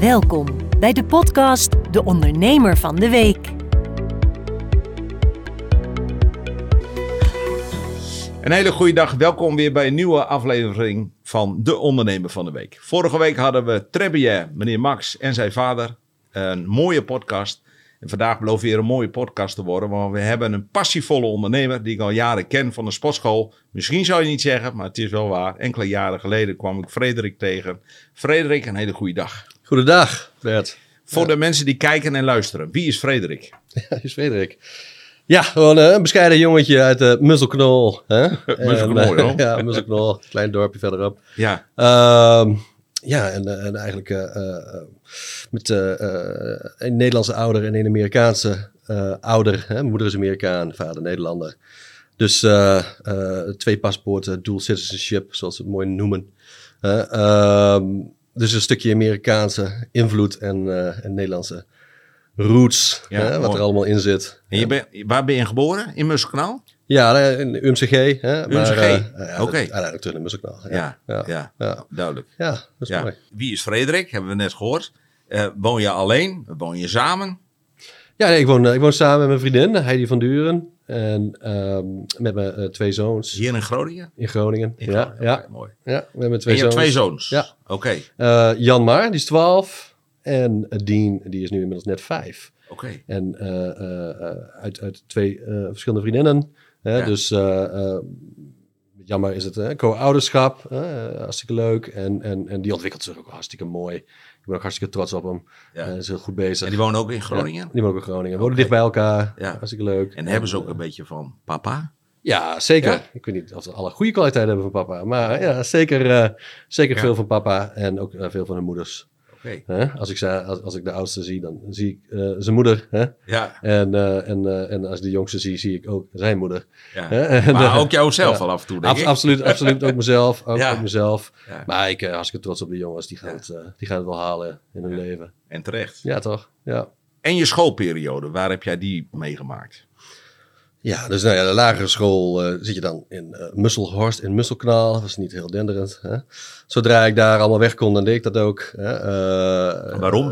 Welkom bij de podcast De Ondernemer van de Week. Een hele goede dag. Welkom weer bij een nieuwe aflevering van De Ondernemer van de Week. Vorige week hadden we Trebier, meneer Max en zijn vader. Een mooie podcast. En vandaag belooft weer een mooie podcast te worden. Want we hebben een passievolle ondernemer die ik al jaren ken van de sportschool. Misschien zou je niet zeggen, maar het is wel waar. Enkele jaren geleden kwam ik Frederik tegen. Frederik, een hele goede dag. Goedendag, Bert. Voor de mensen die kijken en luisteren. Wie is Frederik? Ja, is Frederik. Ja, gewoon eh, een bescheiden jongetje uit de Musselknol. Hè? Musselknol, En, eh, ja, Musselknol, klein dorpje verderop. Ja, Ehm, ja, en, en eigenlijk met een Nederlandse ouder en een Amerikaanse ouder. Hè? Mijn moeder is Amerikaan, vader Nederlander. Dus twee paspoorten, dual citizenship, zoals ze het mooi noemen. Ehm, dus een stukje Amerikaanse invloed en, eh, en Nederlandse roots, Ja, hè, wat er allemaal in zit. en je waar ben je geboren? In Musselkanaal? Ja, in UMCG. Hè, UMCG, eh, ja, oké. Uiteindelijk terug naar Musselkanaal. Ja, ja, ja, ja. duidelijk. Ja, dat is Ja. mooi. Wie is Frederik? Hebben we net gehoord. Eh, woon je alleen? Woon je samen? Ja, nee, ik, woon, ik woon samen met mijn vriendin, Heidi van Duren. En ehm, met mijn eh, twee zoons Hier in Groningen? in Groningen. In ja, Groningen, ja, mooi. ja, we hebben En twee je zoons. hebt twee zoons? Ja. Oké, Eh, Jan Maar, die is 12. En eh, Dean, die is nu inmiddels net 5. oké. En eh, eh, eh, uit, uit twee eh, verschillende vriendinnen. Hè? Ja. Dus eh, eh, Maar is het eh, co-ouderschap. eh, hartstikke leuk. En, en, en die ontwikkelt zich ook hartstikke mooi. Ik ben ook hartstikke trots op hem. Ja. Is heel goed bezig. En die wonen ook in Groningen? Ja, die wonen ook in Groningen. Wonen Oké. dicht bij elkaar. Ja. Hartstikke leuk. En hebben ze ook een beetje van papa? Ja, zeker. Ja? Ik weet niet of ze alle goede kwaliteiten hebben van papa. Maar ja, zeker, eh, zeker Ja. veel van papa en ook eh, veel van hun moeders. Hè? Als, ik, ze- als, als ik de oudste zie, dan zie ik eh, zijn moeder. Hè? Ja, En, eh, en, eh, en als ik de jongste zie, zie ik ook zijn moeder. ja. Hè? En, Maar ook jouzelf al af en toe, denk ik. absoluut, absoluut ook mezelf. Ook, Ja. ook mezelf. Ja. Maar ik ben hartstikke trots op de jongens. Die gaan, het, die gaan het wel halen in hun leven. En terecht. Ja, toch? Ja. En je schoolperiode, waar heb jij die meegemaakt? Ja, dus nou ja, de lagere school eh, zit je dan in eh Musselhorst in Musselkanaal. Dat was niet heel denderend. Hè? Zodra ik daar allemaal weg kon, dan deed ik dat ook. Hè? Eh, Waarom?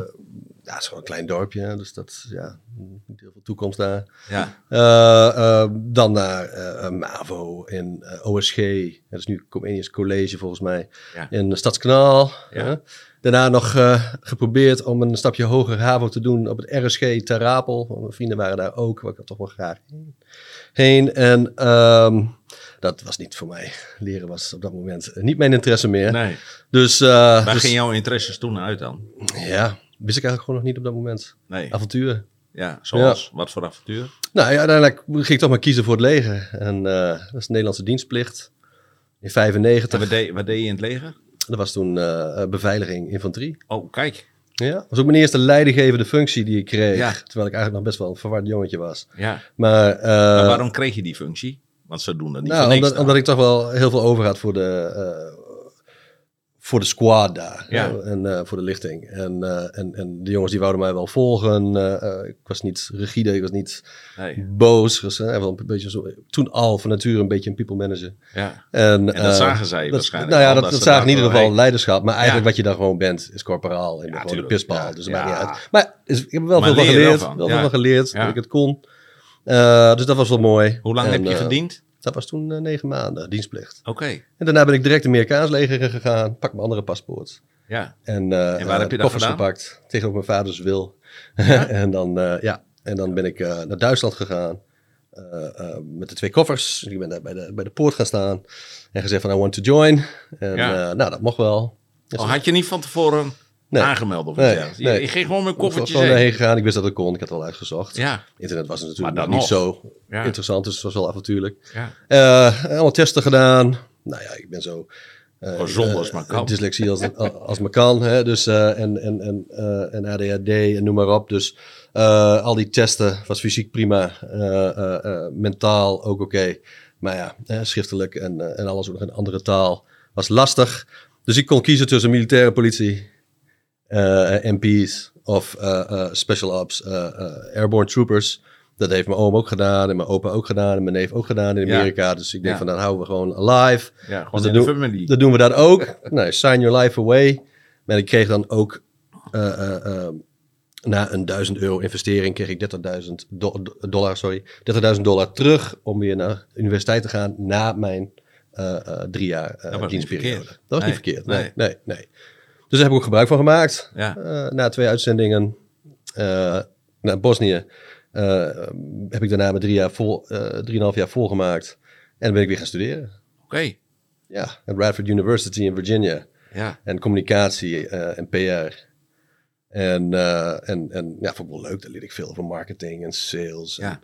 ja, het is gewoon een klein dorpje, hè, dus dat ja, niet heel veel toekomst daar. Ja, dan naar MAVO in OSG. Dat is nu Comenius College volgens mij. Ja. In Stadskanaal. Ja. Daarna nog eh, geprobeerd om een stapje hoger HAVO te doen op het RSG Ter Apel. Want Mijn vrienden waren daar ook, waar ik toch wel graag heen. En ehm, dat was niet voor mij. Leren was op dat moment niet mijn interesse meer. nee. Dus, eh, Waar dus gingen jouw interesses toen uit dan? ja, wist ik eigenlijk gewoon nog niet op dat moment. Nee. Avonturen. Ja, zoals? Wat voor avontuur? Nou ja, uiteindelijk ging ik toch maar kiezen voor het leger. En eh, dat is de Nederlandse dienstplicht. In 95. En wat deed, wat deed je in het leger? Dat was toen eh, beveiliging, infanterie. Oh, kijk. Ja. Dat was ook mijn eerste leidinggevende functie die ik kreeg. Ja. Terwijl ik eigenlijk nog best wel een verward jongetje was. Ja. Maar, eh, maar waarom kreeg je die functie? Want ze doen dat niet nou, omdat, ik toch wel heel veel over had voor de, eh, voor de squad daar. Ja. En eh, voor de lichting. En, eh, en, en de jongens die wouden mij wel volgen. Eh, ik was niet rigide, ik was niet Nee. boos. Wel een beetje zo, toen al van nature een beetje een people manager. Ja. En, En dat zagen zij dat- waarschijnlijk Nou ja, dat, dat zagen in ieder geval leiderschap. Maar eigenlijk Ja. wat je dan gewoon bent, is corporaal. En gewoon een pispaal. Dus dat ja. maakt niet uit. Maar is, ik heb wel Maar veel van geleerd. Wel veel van geleerd, dat ik het kon. Dus dat was wel mooi. Hoe lang En, heb je gediend? Dat was toen eh, negen maanden, dienstplicht. Oké. En daarna ben ik direct de Amerikaans leger gegaan. Pak mijn andere paspoort. Ja. En, eh, En waar heb je dat koffers gedaan? gepakt. Tegen mijn vaders wil. en, dan, eh, ja. en dan ben ik naar Duitsland gegaan. met de twee koffers. Ik ben daar bij de, bij de poort gaan staan. En gezegd van I want to join. En Ja. nou, dat mocht wel. Dus Oh, had je niet van tevoren Nee. aangemeld of Nee, iets je ging gewoon met ik koffertjes gewoon heen. heen gegaan. Ik wist dat het kon. Ik had het al uitgezocht. Ja. Internet was natuurlijk niet nog. zo Ja. interessant. Dus het was wel avontuurlijk. Ja. Eh, allemaal testen gedaan. Nou ja, ik ben zo... eh, Zo zonde eh, als maar kan. Dyslexie als, als maar kan. Hè? Dus, eh, en, en, en, eh, en ADHD en noem maar op. Dus eh, al die testen was fysiek prima. eh, eh, eh, mentaal ook oké. Maar ja, eh, schriftelijk en, eh, en alles ook nog in een andere taal was lastig. Dus ik kon kiezen tussen militaire politie, eh, MP's of eh, eh, special ops, eh, eh, airborne troopers. Dat heeft mijn oom ook gedaan en mijn opa ook gedaan en mijn neef ook gedaan in Ja. Amerika. Dus ik denk Ja. van dan houden we gewoon alive. Ja, gewoon Dus in dat doen-. Dat doen we dat ook. nee, sign your life away. Maar ik kreeg dan ook eh, eh, eh, na een 1000 euro investering kreeg ik 30.000 do- dollar, sorry, 30.000 dollar terug om weer naar de universiteit te gaan na mijn eh, eh, drie jaar eh, Dat was niet dienstperiode. verkeerd. Dat was Nee, niet verkeerd. Nee, nee. nee, nee. Dus daar heb ik ook gebruik van gemaakt. Ja. Eh, na twee uitzendingen eh, naar Bosnië eh, heb ik daarna mijn drie jaar vol, drieënhalf jaar volgemaakt. En dan ben ik weer gaan studeren. Oké. Ja, at Radford University in Virginia. Ja. En communicatie en PR. En, en, en ja, vond ik wel leuk. Daar leer ik veel over marketing en sales. Ja. En,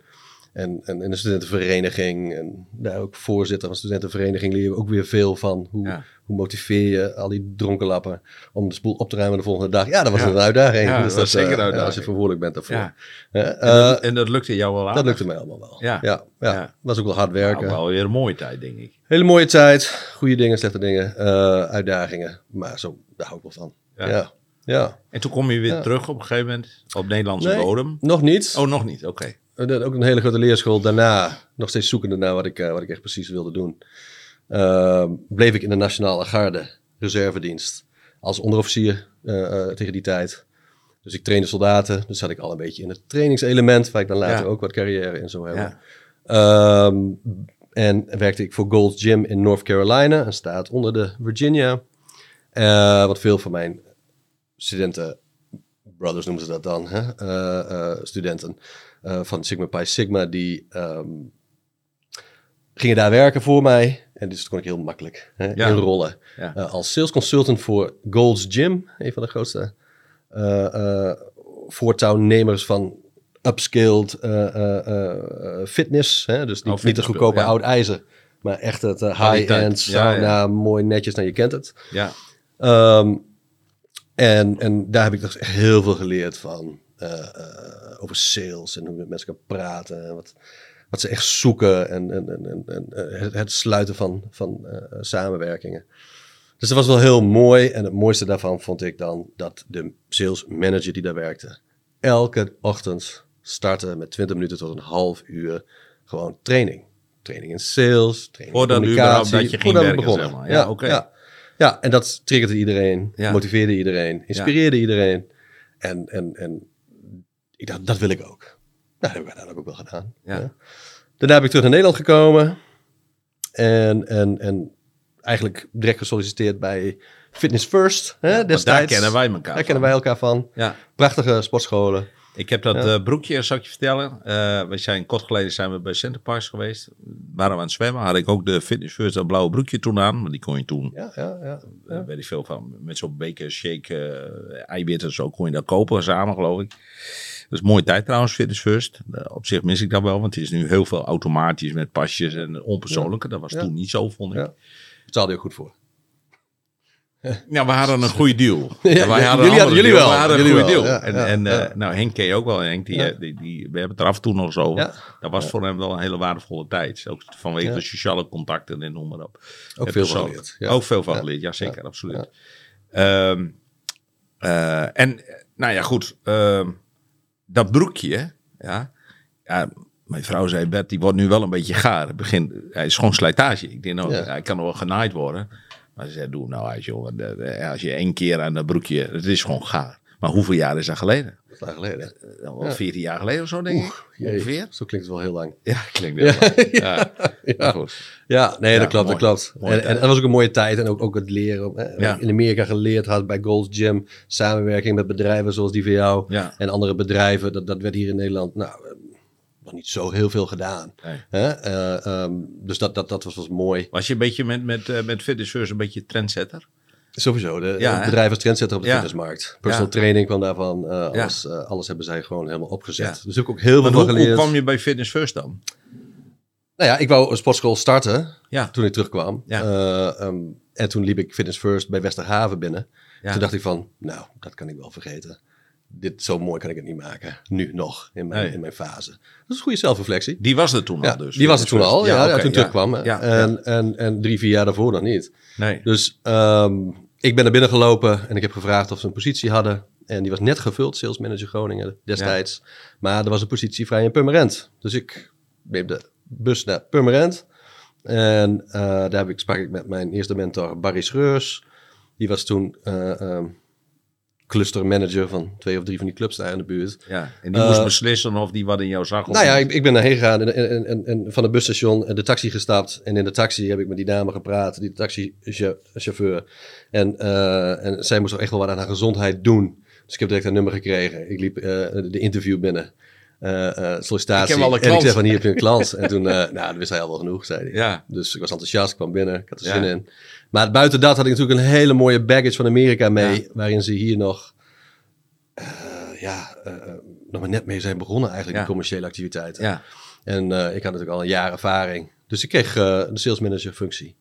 en, en de studentenvereniging. En daar ook voorzitter van de studentenvereniging leer je ook weer veel van. Hoe, Ja. hoe motiveer je al die dronkenlappen om de spoel op te ruimen de volgende dag. Ja, dat was Ja. een uitdaging. Ja, dat was eh, zeker een uitdaging. als je verantwoordelijk bent daarvoor. En, eh, dat, en dat lukte jou wel aan. dat lukte mij allemaal wel. Ja. ja, was ook wel hard werken. Nou, wel weer een mooie tijd, denk ik. Hele mooie tijd. Goede dingen, slechte dingen. eh, uitdagingen. Maar zo, daar hou ik wel van. Ja. Ja. En toen kom je weer Ja. terug op een gegeven moment op Nederlandse Nee. bodem. Nog niet. Oh, nog niet. Oké. Eh, Ook een hele grote leerschool. Daarna nog steeds zoekende naar wat ik, eh, wat ik echt precies wilde doen. Ehm, bleef ik in de Nationale Garde, reservedienst, als onderofficier eh, eh, tegen die tijd. Dus ik trainde soldaten. Dus zat ik al een beetje in het trainingselement, waar ik dan later Ja. ook wat carrière in zou hebben. Ja. Ehm, en werkte ik voor Gold's Gym in North Carolina, een staat onder de Virginia. Wat veel van mijn studenten, brothers noemen ze dat dan, hè? Studenten eh, van Sigma Pi Sigma, die ehm, gingen daar werken voor mij. En dus kon ik heel makkelijk hè, Ja. inrollen. Ja. Eh, als sales consultant voor Gold's Gym, een van de grootste eh, voortouwnemers van upskilled eh, fitness. Hè? Dus niet, Oh, niet het fitnessspul, goedkope ja. oud ijzer, maar echt het high-end sauna, mooi netjes, nou je kent het. Ja. Ehm, en, en daar heb ik dus echt heel veel geleerd van. Eh, eh, over sales en hoe je met mensen kan praten. En wat, wat ze echt zoeken. En, en, en, en, eh, het, het sluiten van, van samenwerkingen. Dus dat was wel heel mooi. En het mooiste daarvan vond ik dan dat de sales manager die daar werkte. elke ochtend startte met 20 minuten tot een half uur gewoon training. Training in sales, training Voordat in communicatie. überhaupt dat je ging voordat we werken, begonnen. zeg maar. Ja, oké. ja. Ja, en dat triggerde iedereen, Ja. motiveerde iedereen, inspireerde iedereen. En, en, en ik dacht, dat wil ik ook. Nou, dat heb ik uiteindelijk ook wel gedaan. Ja. Daarna heb ik terug naar Nederland gekomen. En, en, en eigenlijk direct gesolliciteerd bij Fitness First. Hè, Ja, want destijds. daar kennen wij elkaar Daar van. kennen wij elkaar van. Ja. Prachtige sportscholen. Ik heb dat Ja. eh, broekje, zal ik je vertellen. Eh, we zijn kort geleden zijn we bij Centerparks geweest. Waren we aan het zwemmen. Had ik ook de Fitness First dat blauwe broekje toen aan. Want die kon je toen, Ja, ja, ja. eh, weet ik veel van, met zo'n beker shake, eh eiwitten zo kon je dat kopen samen geloof ik. Dat is een mooie tijd trouwens, Fitness First. Eh, op zich mis ik dat wel, want het is nu heel veel automatisch met pasjes en onpersoonlijke. Dat was toen niet zo, vond ik. Ja. Betaalde je ook goed voor. Ja, we hadden een goede deal. Ja, wij jullie hadden een hadden- jullie deal. wel, We hadden een jullie goede wel, deal. ja, en en ja. nou, Henk ken je ook wel. Henk, die, eh, die, die, we hebben het er af en toe nog. Ja. Dat was voor hem wel een hele waardevolle tijd. Ook vanwege de sociale contacten en noem maar op. Ook En veel van geleerd. Ja. Ook veel van Ja. geleerd, ja zeker, absoluut. Ehm, eh, en, nou ja, goed. ehm, dat broekje, ja, ja. Mijn vrouw zei, Bert, die wordt nu wel een beetje gaar. Het begin, hij is gewoon slijtage. Ik denk, nou, Ja. hij kan wel genaaid worden. Maar ze zei, doe nou uit, jongen. De- de- Als je één keer aan dat broekje, het is gewoon gaar. Maar hoeveel jaar is dat geleden? Dat is lang geleden. Eh, Wel 14 jaar geleden of zo, denk ik. Jee, Ongeveer. Zo klinkt het wel heel lang. Ja, klinkt heel lang. Ja, goed. Ja, nee, Ja, dat klopt, mooi. dat klopt. En, en dat was ook een mooie tijd. En ook, ook het leren. Hè. Ja. In Amerika geleerd had bij Gold's Gym. Samenwerking met bedrijven zoals die van jou. Ja. En andere bedrijven. Dat, dat werd hier in Nederland nou, eh, nog niet zo heel veel gedaan. Nee. Hè? Eh, ehm, dus dat, dat, dat was, was mooi. Was je een beetje met, met, met Fitness First een beetje trendsetter? Sowieso. De, Ja, het hè? bedrijf als trendsetter op de Ja. fitnessmarkt. Personal Ja. training kwam daarvan. eh, alles, eh, alles hebben zij gewoon helemaal opgezet. Dus heb ik ook heel veel Maar hoe, hoe geleerd. kwam je bij Fitness First dan? Nou ja, ik wou een sportschool starten. Toen ik terugkwam. Eh, ehm, en toen liep ik Fitness First bij Westerhaven binnen. Toen dacht ik van, nou, dat kan ik wel vergeten. Dit, zo mooi kan ik het niet maken. Nu nog, in mijn, Nee. in mijn fase. Dat is een goede zelfreflectie. Die was er toen al dus. die was het toen al, ja, toen ik terugkwam. en. En, en drie, vier jaar daarvoor nog niet. Nee. Dus ehm, ik ben naar binnen gelopen en ik heb gevraagd of ze een positie hadden. En die was net gevuld, sales manager Groningen destijds. Maar er was een positie vrij in Purmerend. Dus ik neem de bus naar Purmerend. En eh, daar heb ik, sprak ik met mijn eerste mentor Barry Schreurs. Die was toen eh, ehm, clustermanager van twee of drie van die clubs daar in de buurt. Ja, en die moest Eh, beslissen of die wat in jou zag. of Nou ja, ik, ik ben daarheen gegaan en, en, en, en van het busstation en de taxi gestapt. En in de taxi heb ik met die dame gepraat, die taxichauffeur. En, eh, en zij moest ook echt wel wat aan haar gezondheid doen. Dus ik heb direct een nummer gekregen. Ik liep eh, de interview binnen. Eh, eh, sollicitatie. Ik en ik zei van hier heb je een klant. en toen, eh, nou, dat wist hij al wel genoeg, zei hij. Ja. Dus ik was enthousiast, ik kwam binnen, ik had er Ja. zin in. Maar buiten dat had ik natuurlijk een hele mooie baggage van Amerika mee, Ja. waarin ze hier nog, eh, ja, nog maar net mee zijn begonnen eigenlijk, die commerciële activiteiten. Ja, En ik had natuurlijk al een jaar ervaring. Dus ik kreeg de sales manager functie.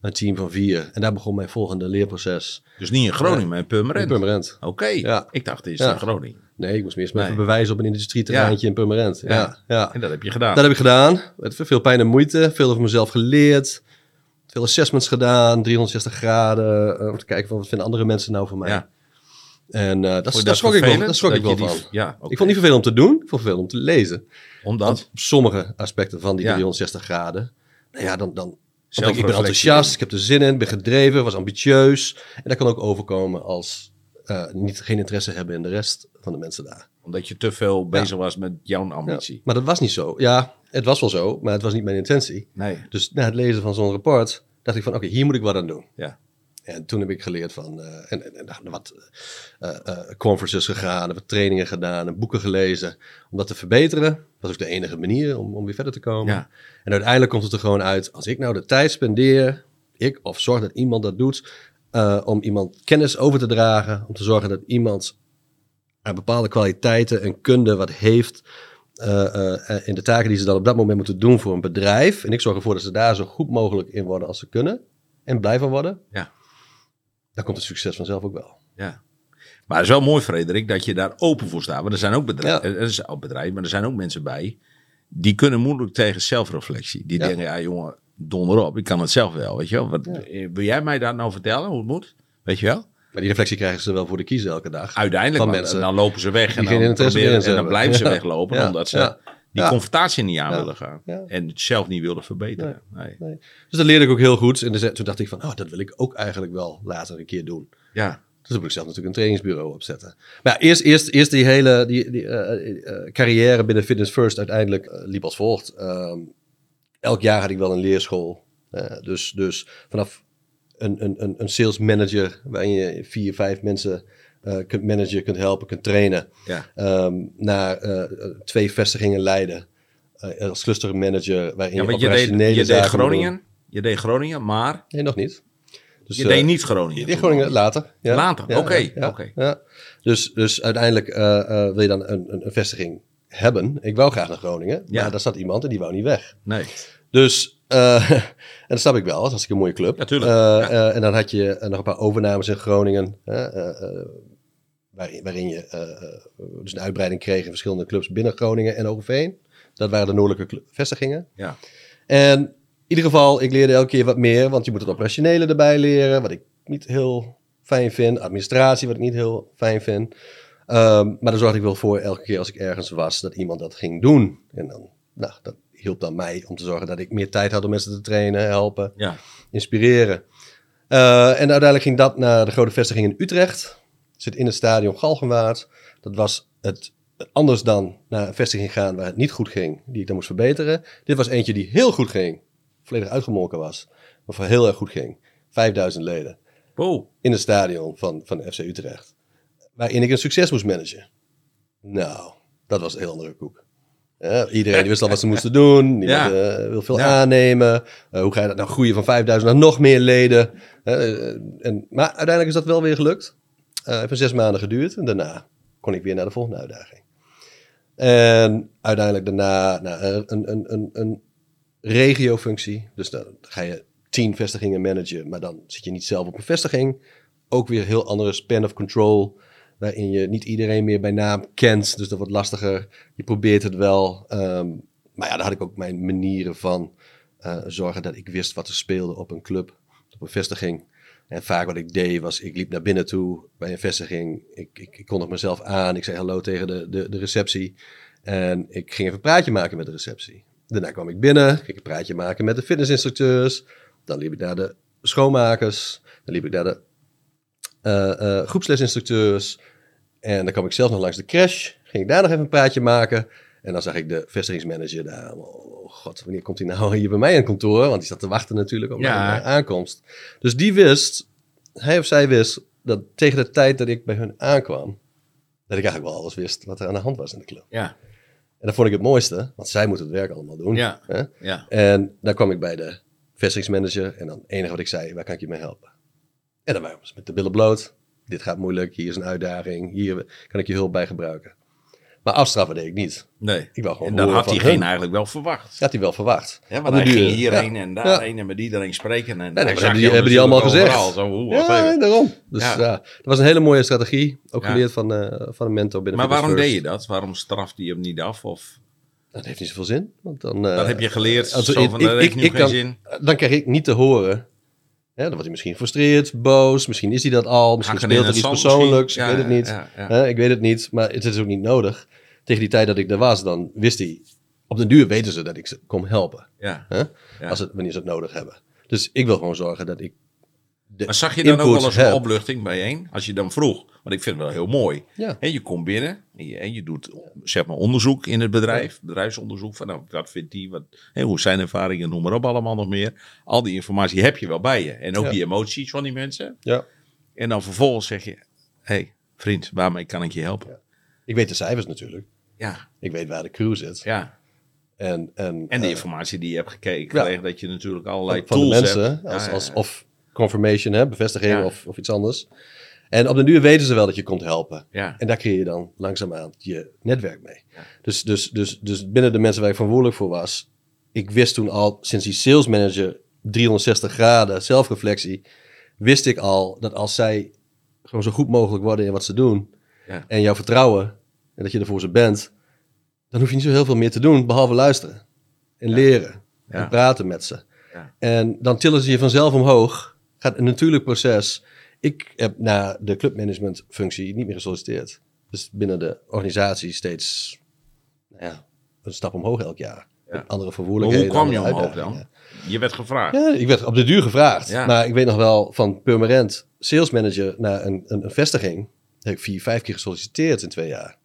Een team van vier. En daar begon mijn volgende leerproces. dus niet in Groningen, maar in In Purmerend. Purmerend. Oké, Ja. ik dacht eerst Ja. in Groningen. Nee, ik moest me eerst maar Nee. even bewijzen op een industrieterreintje in Purmerend. Ja. Ja. En dat heb je gedaan. Dat heb ik gedaan. Met veel pijn en moeite. Veel over mezelf geleerd. Veel assessments gedaan. 360 graden. eh, om te kijken van wat vinden andere mensen nou van mij. En eh dat, daar schrok ik wel, daar schrok ik wel van. Ja. Ik vond het niet vervelend om te doen. Ik vond het vervelend om te lezen. Omdat? Sommige aspecten van die Ja. 360 graden. Nou ja, dan, dan ik, ben enthousiast, ik heb er zin in, ben gedreven, was ambitieus. En dat kan ook overkomen als eh, niet, geen interesse hebben in de rest van de mensen daar. Omdat je te veel bezig was met jouw Ja. ambitie. Maar dat was niet zo. Ja, het was wel zo, maar het was niet mijn intentie. Nee. Dus na het lezen van zo'n rapport dacht ik van oké, hier moet ik wat aan doen. Ja. En toen heb ik geleerd van, eh, en, en, en wat eh, conferences gegaan, wat trainingen gedaan en boeken gelezen. Om dat te verbeteren. Dat was ook de enige manier om, om weer verder te komen. Ja. En uiteindelijk komt het er gewoon uit, als ik nou de tijd spendeer, ik of zorg dat iemand dat doet, eh, om iemand kennis over te dragen, om te zorgen dat iemand aan bepaalde kwaliteiten en kunde wat heeft eh, in de taken die ze dan op dat moment moeten doen voor een bedrijf. En ik zorg ervoor dat ze daar zo goed mogelijk in worden als ze kunnen en blij van worden. Ja. Dan komt het succes vanzelf ook wel. Ja. Maar het is wel mooi, Frederik, dat je daar open voor staat. Want er zijn ook bedrijven, Ja. er is ook bedrijven, maar er zijn ook mensen bij. Die kunnen moeilijk tegen zelfreflectie. Die Ja. denken, ja jongen, donder op, ik kan het zelf wel. Weet je wel? Wat, eh, Wil jij mij daar nou vertellen hoe het moet? Weet je wel? Maar die reflectie krijgen ze wel voor de kiezer elke dag. Uiteindelijk, Van want mensen dan lopen ze weg en dan, proberen, en dan blijven ze weglopen omdat ze die confrontatie niet aan willen gaan. En het zelf niet willen verbeteren. Nee. Nee. Dus dat leerde ik ook heel goed. En toen dacht ik van, oh, dat wil ik ook eigenlijk wel later een keer doen. Ja, Dus toen moet ik zelf natuurlijk een trainingsbureau opzetten. Maar ja, eerst, eerst, eerst die hele die, die, eh, eh, carrière binnen Fitness First uiteindelijk eh, liep als volgt. Ehm, elk jaar had ik wel een leerschool. Eh, dus, dus vanaf een, een, een, een sales manager waarin je vier, vijf mensen eh, kunt managen, kunt helpen, kunt trainen. ja. ehm, naar eh, twee vestigingen leiden. Eh, als cluster manager waarin ja je want je deed, je deed. Groningen, je deed Groningen, maar Nee, nog niet. Dus, je eh, deed niet Groningen. in Groningen later. Ja. Later, oké, ja, ja. Dus, dus uiteindelijk eh, eh, wil je dan een, een, een vestiging hebben. Ik wou graag naar Groningen, Ja. maar daar zat iemand en die wou niet weg. Nee. Dus, eh, en dat snap ik wel, dat was een mooie club. Ja, tuurlijk. Eh, Ja. eh, en dan had je eh, nog een paar overnames in Groningen, eh, eh, waarin, waarin je eh, eh, dus een uitbreiding kreeg in verschillende clubs binnen Groningen en Overveen. Dat waren de noordelijke vestigingen. Ja. En ieder geval, ik leerde elke keer wat meer, want je moet het operationele erbij leren, wat ik niet heel fijn vind. Administratie, wat ik niet heel fijn vind. Ehm, maar daar zorgde ik wel voor elke keer als ik ergens was, dat iemand dat ging doen. En dan, nou, dat hielp dan mij om te zorgen dat ik meer tijd had om mensen te trainen, helpen, Ja. inspireren. Eh, en uiteindelijk ging dat naar de grote vestiging in Utrecht. Zit in het stadion Galgenwaard. Dat was het anders dan naar een vestiging gaan waar het niet goed ging, die ik dan moest verbeteren. Dit was eentje die heel goed ging, volledig uitgemolken was, maar voor heel erg goed ging. 5000 leden Wow. in het stadion van, van FC Utrecht. Waarin ik een succes moest managen. Nou, dat was een heel andere koek. Iedereen wist al wat ze moesten doen. Niemand Ja. eh, wil veel Ja. aannemen. Eh, hoe ga je dat nou groeien van 5000 naar nog meer leden? Eh, en, maar uiteindelijk is dat wel weer gelukt. Eh heeft zes maanden geduurd. En daarna kon ik weer naar de volgende uitdaging. En uiteindelijk daarna nou, een, een, een, een regiofunctie. Dus dan ga je tien vestigingen managen, maar dan zit je niet zelf op een vestiging. Ook weer heel andere span of control, waarin je niet iedereen meer bij naam kent. Dus dat wordt lastiger. Je probeert het wel. ehm, maar ja, daar had ik ook mijn manieren van eh, zorgen dat ik wist wat er speelde op een club, op een vestiging. En vaak wat ik deed was, ik liep naar binnen toe bij een vestiging. Ik, ik, ik kondig mezelf aan. Ik zei hallo tegen de, de, de receptie. En ik ging even een praatje maken met de receptie. Daarna kwam ik binnen, ging ik een praatje maken met de fitnessinstructeurs. Dan liep ik naar de schoonmakers. Dan liep ik naar de eh, eh, groepslesinstructeurs. En dan kwam ik zelf nog langs de crash. Ging ik daar nog even een praatje maken. En dan zag ik de vestigingsmanager daar. Oh god, wanneer komt hij nou hier bij mij in kantoor? Want die zat te wachten natuurlijk op Ja. mijn aankomst. Dus die wist, hij of zij wist, dat tegen de tijd dat ik bij hun aankwam, dat ik eigenlijk wel alles wist wat er aan de hand was in de club. Ja, En dat vond ik het mooiste, want zij moeten het werk allemaal doen. Ja. Hè? ja. En dan kwam ik bij de vestigingsmanager en dan het enige wat ik zei, waar kan ik je mee helpen? En dan waren we met de billen bloot. Dit gaat moeilijk, hier is een uitdaging, hier kan ik je hulp bij gebruiken. Maar afstraffen deed ik niet. Nee. Ik wou gewoon En dat had diegene hun. eigenlijk wel verwacht. Had hij wel verwacht. Ja, want hij duur, ging hierheen ja. en daarheen Ja. en met iedereen spreken. En Nee, daar nee, zag hebben die, hebben die allemaal gezegd. overal. Zo, hoe, Ja, daarom. Dus Ja. ja. dat was een hele mooie strategie. Ook Ja. geleerd van, eh, van een mentor binnen Maar waarom deed je dat? Waarom strafte je hem niet af? Of Dat heeft niet zoveel zin. Want dan, eh, dat heb je geleerd? zo van, dat geen kan- zin. Dan krijg ik niet te horen. Ja, dan wordt hij misschien gefrustreerd, boos. Misschien is hij dat al. Misschien speelt er in iets persoonlijks. ik weet het niet. ja, ja. Hè, ik weet het niet. Maar het is ook niet nodig. Tegen die tijd dat ik er was, dan wist hij... Op den duur weten ze dat ik ze kom helpen. Ja. Hè? Ja. Als het, wanneer ze het nodig hebben. Dus ik wil gewoon zorgen dat ik... de Maar zag je dan ook wel eens een opluchting bijeen? Als je dan vroeg, want ik vind het wel heel mooi. Ja. En je komt binnen en je, en je doet zeg maar onderzoek in het bedrijf, bedrijfsonderzoek van nou, wat vindt die, wat, hè, hoe zijn ervaringen, noem maar op allemaal nog meer. Al die informatie heb je wel bij je en ook Ja. die emoties van die mensen. Ja. En dan vervolgens zeg je, hé hey, vriend, waarmee kan ik je helpen? Ik weet de cijfers natuurlijk. Ja, Ik weet waar de crew zit. ja. En, en, En de eh, informatie die je hebt gekeken, Ja. dat je natuurlijk allerlei van de mensen, hebt. als, Ja, als, of confirmation, hè, bevestiging Ja. of, of iets anders. En op den duur weten ze wel dat je komt helpen. Ja. En daar creëer je dan langzaamaan je netwerk mee. Ja. Dus, dus, dus, dus binnen de mensen waar ik verantwoordelijk voor was, ik wist toen al, sinds die sales manager 360 graden zelfreflectie, wist ik al dat als zij gewoon zo goed mogelijk worden in wat ze doen Ja. en jou vertrouwen en dat je er voor ze bent, dan hoef je niet zo heel veel meer te doen behalve luisteren en leren en praten met ze. Ja. En dan tillen ze je vanzelf omhoog. Gaat een natuurlijk proces. Ik heb na de clubmanagement functie niet meer gesolliciteerd. Dus binnen de organisatie steeds nou ja, een stap omhoog elk jaar. Ja. Andere Maar vervoerlijkheden. hoe kwam je omhoog dan? Je werd gevraagd. Ja, ik werd op de duur gevraagd. Ja. Maar ik weet nog wel van permanent sales manager naar een, een, een vestiging. Heb ik vier, vijf keer gesolliciteerd in twee jaar.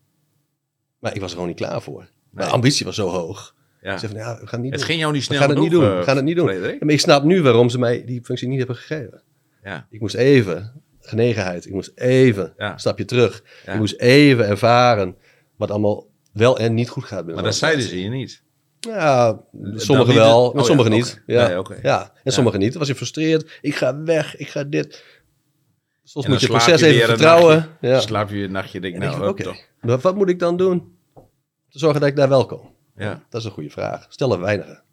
Maar ik was er gewoon niet klaar voor. Mijn ambitie was zo hoog. Ja. Van, ja, we gaan het niet Het doen. ging jou niet We snel gaan het niet doen. eh, We gaan het niet doen. Frederik. Ja, Maar ik snap nu waarom ze mij die functie niet hebben gegeven. Ja. Ik moest even, genegenheid, ik moest even Ja. een stapje terug. Ja. Ik moest even ervaren wat allemaal wel en niet goed gaat binnen Maar dat zeiden ze je niet. Ja, sommigen niet? wel, Oh maar ja, sommigen niet. Ja, Nee, oké. ja. en Ja. sommigen niet. Dan was je frustreerd. Ik ga weg, ik ga dit. Soms moet je het proces even vertrouwen. nachtje. Ja. Slaap je een nachtje, denk En nou, denk je, hup, oké, wat moet ik dan doen? Te zorgen dat ik daar wel kom. Ja. Dat is een goede vraag. Stel er weinigen.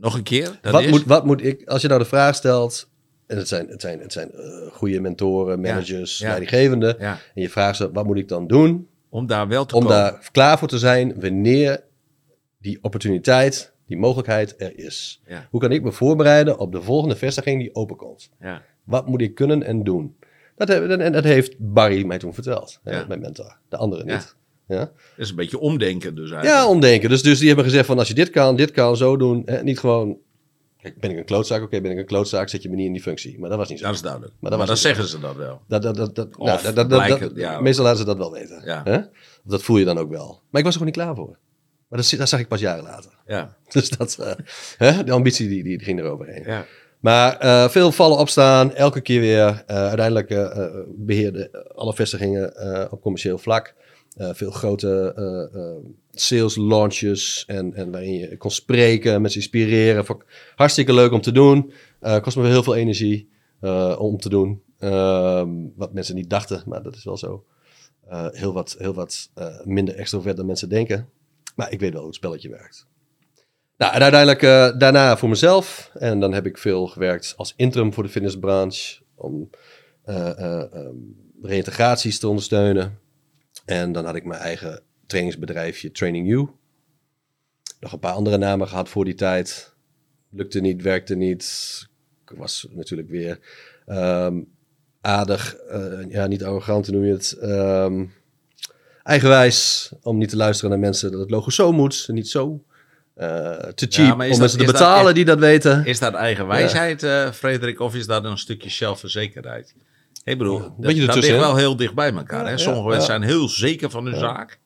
Nog een keer? Wat, is? moet, wat moet ik, als je nou de vraag stelt, en het zijn, het zijn, het zijn eh, goede mentoren, managers, ja. leidinggevenden, Ja. en je vraagt ze, wat moet ik dan doen Om daar wel te om komen. daar klaar voor te zijn wanneer die opportuniteit, die mogelijkheid er is? Hoe kan ik me voorbereiden op de volgende vestiging die openkomt? Ja. Wat moet ik kunnen en doen? Dat, en dat heeft Barry mij toen verteld, hè, mijn mentor. De andere Ja. niet. Ja? Dat is een beetje omdenken dus eigenlijk. Ja, omdenken. Dus, dus die hebben gezegd van als je dit kan, dit kan, zo doen. Hè, niet gewoon, kijk, ben ik een klootzak? Oké, ben ik een klootzak, zet je me niet in die functie. Maar dat was niet zo. Dat is duidelijk. Maar dat dan zeggen ze dat wel. Dat, dat, dat, nou, dat, dat, dat, blijkt dat- het, ja. Meestal laten ze dat wel weten. Ja. Hè? Dat voel je dan ook wel. Maar ik was er gewoon niet klaar voor. Maar dat, dat zag ik pas jaren later. Ja. Dus dat, eh, hè? de ambitie die, die ging eroverheen. Ja. Maar eh, veel vallen opstaan, elke keer weer. Eh, uiteindelijk eh, eh, beheerde alle vestigingen op commercieel vlak. Eh, veel grote eh, eh, sales launches en, en waarin je kon spreken, mensen inspireren. Hartstikke leuk om te doen. Kost me wel heel veel energie om te doen. Ehm, wat mensen niet dachten, maar dat is wel zo. Heel wat, heel wat minder extrovert dan mensen denken. Maar ik weet wel hoe het spelletje werkt. Nou, en uiteindelijk daarna voor mezelf. En dan heb ik veel gewerkt als interim voor de fitnessbranche. Om ehm, reïntegraties te ondersteunen. En dan had ik mijn eigen trainingsbedrijfje Training You. Nog een paar andere namen gehad voor die tijd. Lukte niet, werkte niet. Ik was natuurlijk weer ehm, aardig, eh, ja, niet arrogant noem je het. ehm, eigenwijs om niet te luisteren naar mensen dat het logo zo moet en niet zo. Eh, te cheap om dat- mensen te dat betalen echt- die dat weten. Is dat eigen wijsheid, eh, Frederik, of is dat een stukje zelfverzekerdheid? Ik bedoel, beetje dat, dat ligt wel heel dicht bij elkaar. Ja, hè? ja, Sommige ja. mensen zijn heel zeker van hun zaak.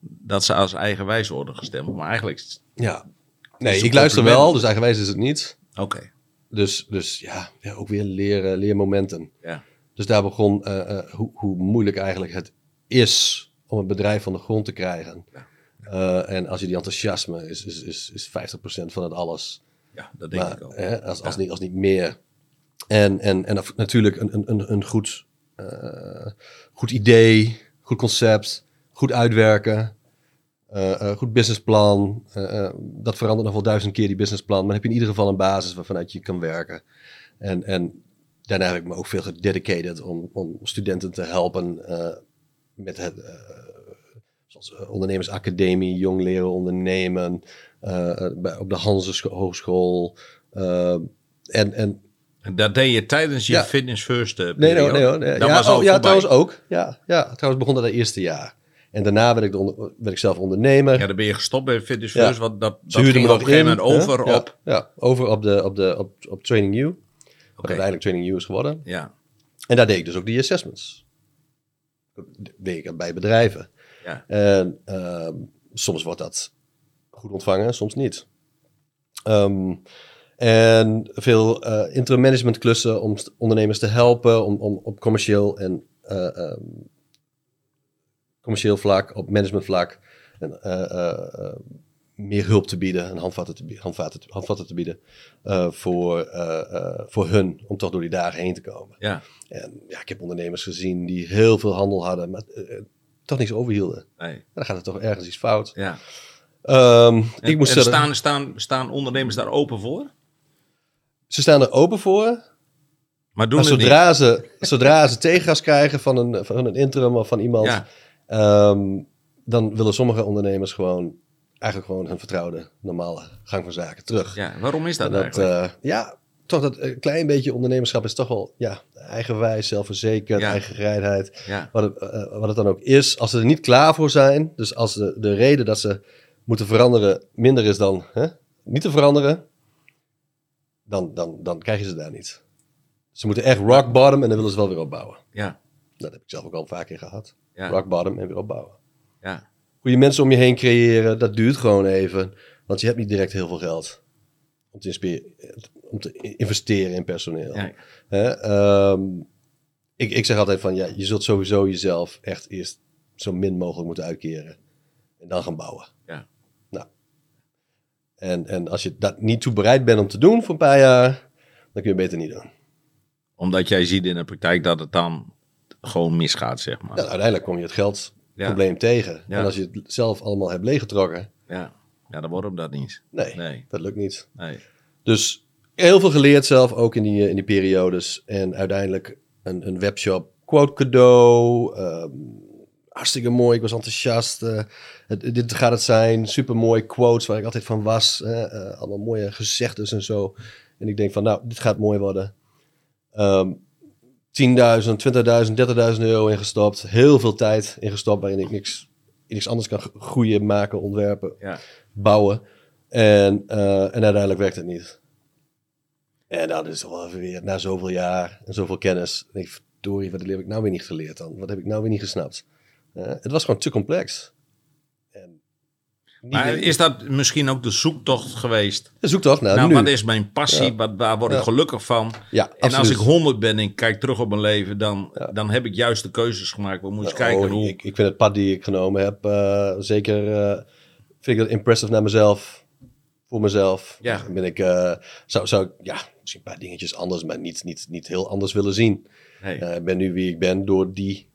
Dat ze als eigenwijs worden gestemd. Maar eigenlijk... Ja. Nee, ik luister wel, dus eigenwijs is het niet. Oké, Dus, dus ja, ja, ook weer leren, leermomenten. ja. Dus daar begon eh, eh, hoe, hoe moeilijk eigenlijk het is om een bedrijf van de grond te krijgen. Eh, en als je die enthousiasme is, is, is, is 50% van het alles. Ja, dat denk Maar, ik ook. hè, als, als, Ja. niet, als niet meer. En, en, en natuurlijk een, een- een, goed, eh, goed idee, goed concept, goed uitwerken, eh, goed businessplan. Dat verandert nog wel duizend keer die businessplan. Maar dan heb je in ieder geval een basis waarvanuit je kan werken. En, en daarna heb ik me ook veel gededicated om, om studenten te helpen met het, zoals ondernemersacademie, jong leren ondernemen, op de Hanse Scho- Hogeschool. en En dat deed je tijdens je Ja. Fitness First eh, nee, nee, nee. Dat ja, was al oh, ja trouwens ook. Ja, ja, trouwens begon dat het eerste jaar. En daarna werd ik, de onder- werd ik zelf ondernemer. Ja, dan ben je gestopt bij Fitness Ja. First. Want dat, Ze dat ging me op een gegeven moment hè? over op... Ja, over op, de, op, de, op, op Training You. Wat Oké. uiteindelijk Training You is geworden. Ja, En daar deed ik dus ook die assessments. Dat deed ik bij bedrijven. ja. En ehm, soms wordt dat goed ontvangen, soms niet. Ehm, en veel eh interim management klussen om ondernemers te helpen om, om op commercieel en eh, ehm, commercieel vlak, op management vlak, en, eh, meer hulp te bieden en handvatten te, handvatten, te- handvatten te bieden voor, voor hun om toch door die dagen heen te komen. ja. En ja, ik heb ondernemers gezien die heel veel handel hadden, maar toch niks overhielden. Nee, Dan gaat er toch ergens iets fout. ja. Ehm, En, ik moest en staan, staan, staan ondernemers daar open voor? Ze staan er open voor. Maar doen Maar het niet. zodra ze, zodra ze tegengas krijgen van een, van een interim of van iemand, Ja, ehm, dan willen sommige ondernemers gewoon eigenlijk gewoon hun vertrouwde normale gang van zaken terug. ja, waarom is dat, En dat, eigenlijk? eh, ja, toch dat een klein beetje ondernemerschap is toch wel ja, eigenwijs, zelfverzekerd, Ja. eigen gereidheid. ja, Wat het, eh, wat het dan ook is, als ze er niet klaar voor zijn, dus als de, de reden dat ze moeten veranderen minder is dan hè, niet te veranderen, dan, dan, dan krijg je ze daar niet. Ze moeten echt rock bottom en dan willen ze wel weer opbouwen. ja, Dat heb ik zelf ook al paar keer gehad. ja, Rock bottom en weer opbouwen. ja, Goede mensen om je heen creëren, dat duurt gewoon even. Want je hebt niet direct heel veel geld om te, inspe- om te investeren in personeel. ja. Hè, ehm, ik, ik zeg altijd van, ja, je zult sowieso jezelf echt eerst zo min mogelijk moeten uitkeren. En dan gaan bouwen. En, en als je dat niet toe bereid bent om te doen voor een paar jaar, dan kun je beter niet doen. Omdat jij ziet in de praktijk dat het dan gewoon misgaat, zeg maar. Ja, uiteindelijk kom je het geldprobleem Ja. tegen. Ja. En als je het zelf allemaal hebt leeggetrokken, Ja, ja dan wordt hem dat niet. nee, Nee, dat lukt niet. nee. Dus heel veel geleerd zelf, ook in die, eh, in die periodes. En uiteindelijk een, een webshop, quote cadeau. ehm, hartstikke mooi, ik was enthousiast. eh, het, dit gaat het zijn, super mooi quotes waar ik altijd van was. eh, allemaal mooie gezegdes en zo. En ik denk van, nou, dit gaat mooi worden. Ehm 10.000, 20.000, 30.000 euro ingestopt. Heel veel tijd ingestopt waarin ik niks, niks anders kan groeien, maken, ontwerpen Ja, bouwen. En, en uiteindelijk werkt het niet. En dan is het wel even weer, na zoveel jaar en zoveel kennis, ik, verdorie, wat heb ik nou weer niet geleerd dan? Wat heb ik nou weer niet gesnapt? Eh, het was gewoon te complex. En maar is dat misschien ook de zoektocht geweest? de zoektocht naar nou, nu. wat is mijn passie? Ja. Wat, waar word ik Ja. gelukkig van? ja, En als ik 100 ben en ik kijk terug op mijn leven, dan, dan heb ik juist de keuzes gemaakt. We moeten Oh, kijken hoe... ik, ik vind het pad die ik genomen heb, eh, zeker eh, vind ik dat impressive naar mezelf. Voor mezelf. Ja. Dan Ben ik, zou, zou ik, ja, misschien een paar dingetjes anders, maar niet, niet, niet heel anders willen zien. Ik ben nu wie ik ben door die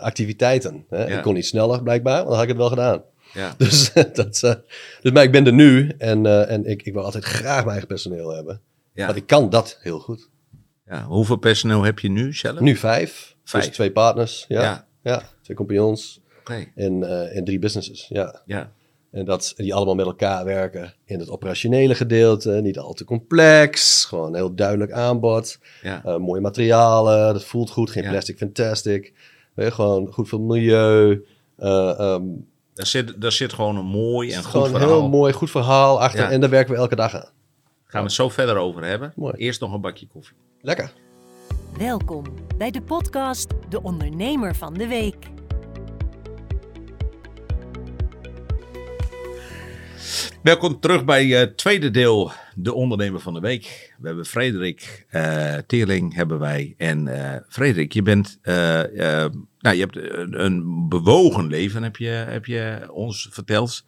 activiteiten. Hè? Ja. Ik kon niet sneller blijkbaar, want dan had ik het wel gedaan. Ja. Dus, dat, eh, dus maar ik ben er nu en, eh, en ik, ik wil altijd graag mijn eigen personeel hebben. Ja. Want ik kan dat heel goed. Ja. Hoeveel personeel heb je nu zelf? Nu vijf. Vijf. Dus twee partners. Ja. Ja. ja. twee compagnons en, eh, en drie businesses. Ja. Ja. En dat die allemaal met elkaar werken in het operationele gedeelte. Niet al te complex. Gewoon een heel duidelijk aanbod. Ja. Eh, mooie materialen. Dat voelt goed. Geen plastic fantastic. Weet je, gewoon goed voor het milieu. Eh, ehm, Daar zit, daar zit gewoon een mooi en goed een verhaal. heel mooi, goed verhaal achter. Ja. En daar werken we elke dag aan. Gaan we het zo verder over hebben. Mooi. Eerst nog een bakje koffie. Lekker. Welkom bij de podcast De Ondernemer van de Week. Welkom terug bij het tweede deel, de ondernemer van de week. We hebben Frederik eh Teerling, hebben wij. En eh Frederik, je bent, eh, eh, nou, je hebt een, een bewogen leven, heb je, heb je ons verteld.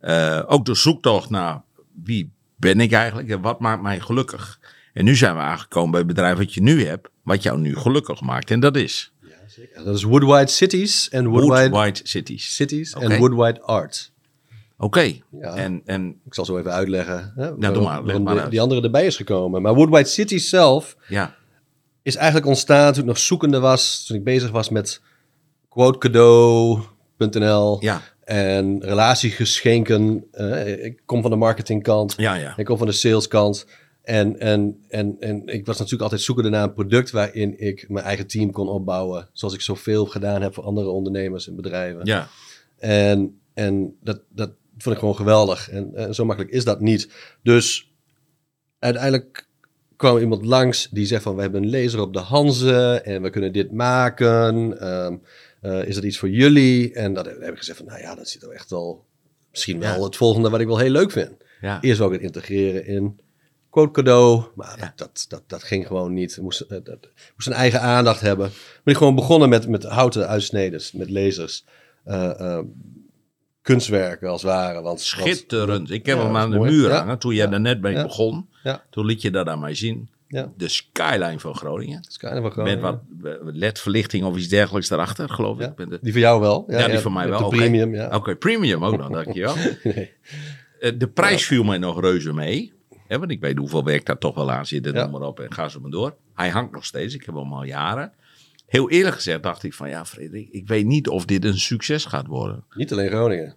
Eh, ook de zoektocht naar wie ben ik eigenlijk en wat maakt mij gelukkig. En nu zijn we aangekomen bij het bedrijf wat je nu hebt, wat jou nu gelukkig maakt. En dat is Ja, dat is Woodwide Cities en Woodwide Woodwide Cities. Cities en Woodwide Art. Oké, Ja. en, en Ik zal zo even uitleggen hè, waarom- maar, leg maar die andere erbij is gekomen. Maar Woodwide Cities zelf ja, is eigenlijk ontstaan toen ik nog zoekende was. Toen ik bezig was met quotecadeau.nl ja, en relatiegeschenken. Eh, ik kom van de marketingkant. ja, ja. Ik kom van de saleskant. En, en, en, en ik was natuurlijk altijd zoekende naar een product waarin ik mijn eigen team kon opbouwen. Zoals ik zoveel gedaan heb voor andere ondernemers en bedrijven. ja. En, en dat, dat vond ik gewoon geweldig. En, en zo makkelijk is dat niet. Dus uiteindelijk kwam iemand langs die zegt van... we hebben een laser op de Hanze en we kunnen dit maken. Ehm, eh, is dat iets voor jullie? En dat heb ik gezegd van... nou ja, dat zit er echt wel... misschien wel Ja. het volgende wat ik wel heel leuk vind. ja. Eerst ik het integreren in quote cadeau. Maar Ja. dat, dat, dat, dat ging gewoon niet. Moest, eh, dat, moest een eigen aandacht hebben. Ben ik gewoon begonnen met, met houten uitsneders, met lasers. eh, kunstwerken als het ware. Want, Schitterend. Ik heb Ja, hem aan de mooi. muur Ja. hangen. Toen jij Ja. er net mee begon, toen liet je dat aan mij zien. De skyline van Groningen. Kind of wel Met wat ledverlichting of iets dergelijks daarachter, geloof ik. Die voor jou wel. Ja, die voor mij wel. Premium, ja. Oké, premium ook nog, dankjewel. Nee. Eh, De prijs viel mij nog reuze mee. Hè, want ik weet hoeveel werk daar toch wel aan zit. En noem maar op en ga zo maar door. Hij hangt nog steeds. Ik heb hem al jaren. Heel eerlijk gezegd dacht ik van ja, Frederik, ik weet niet of dit een succes gaat worden. Niet alleen Groningen.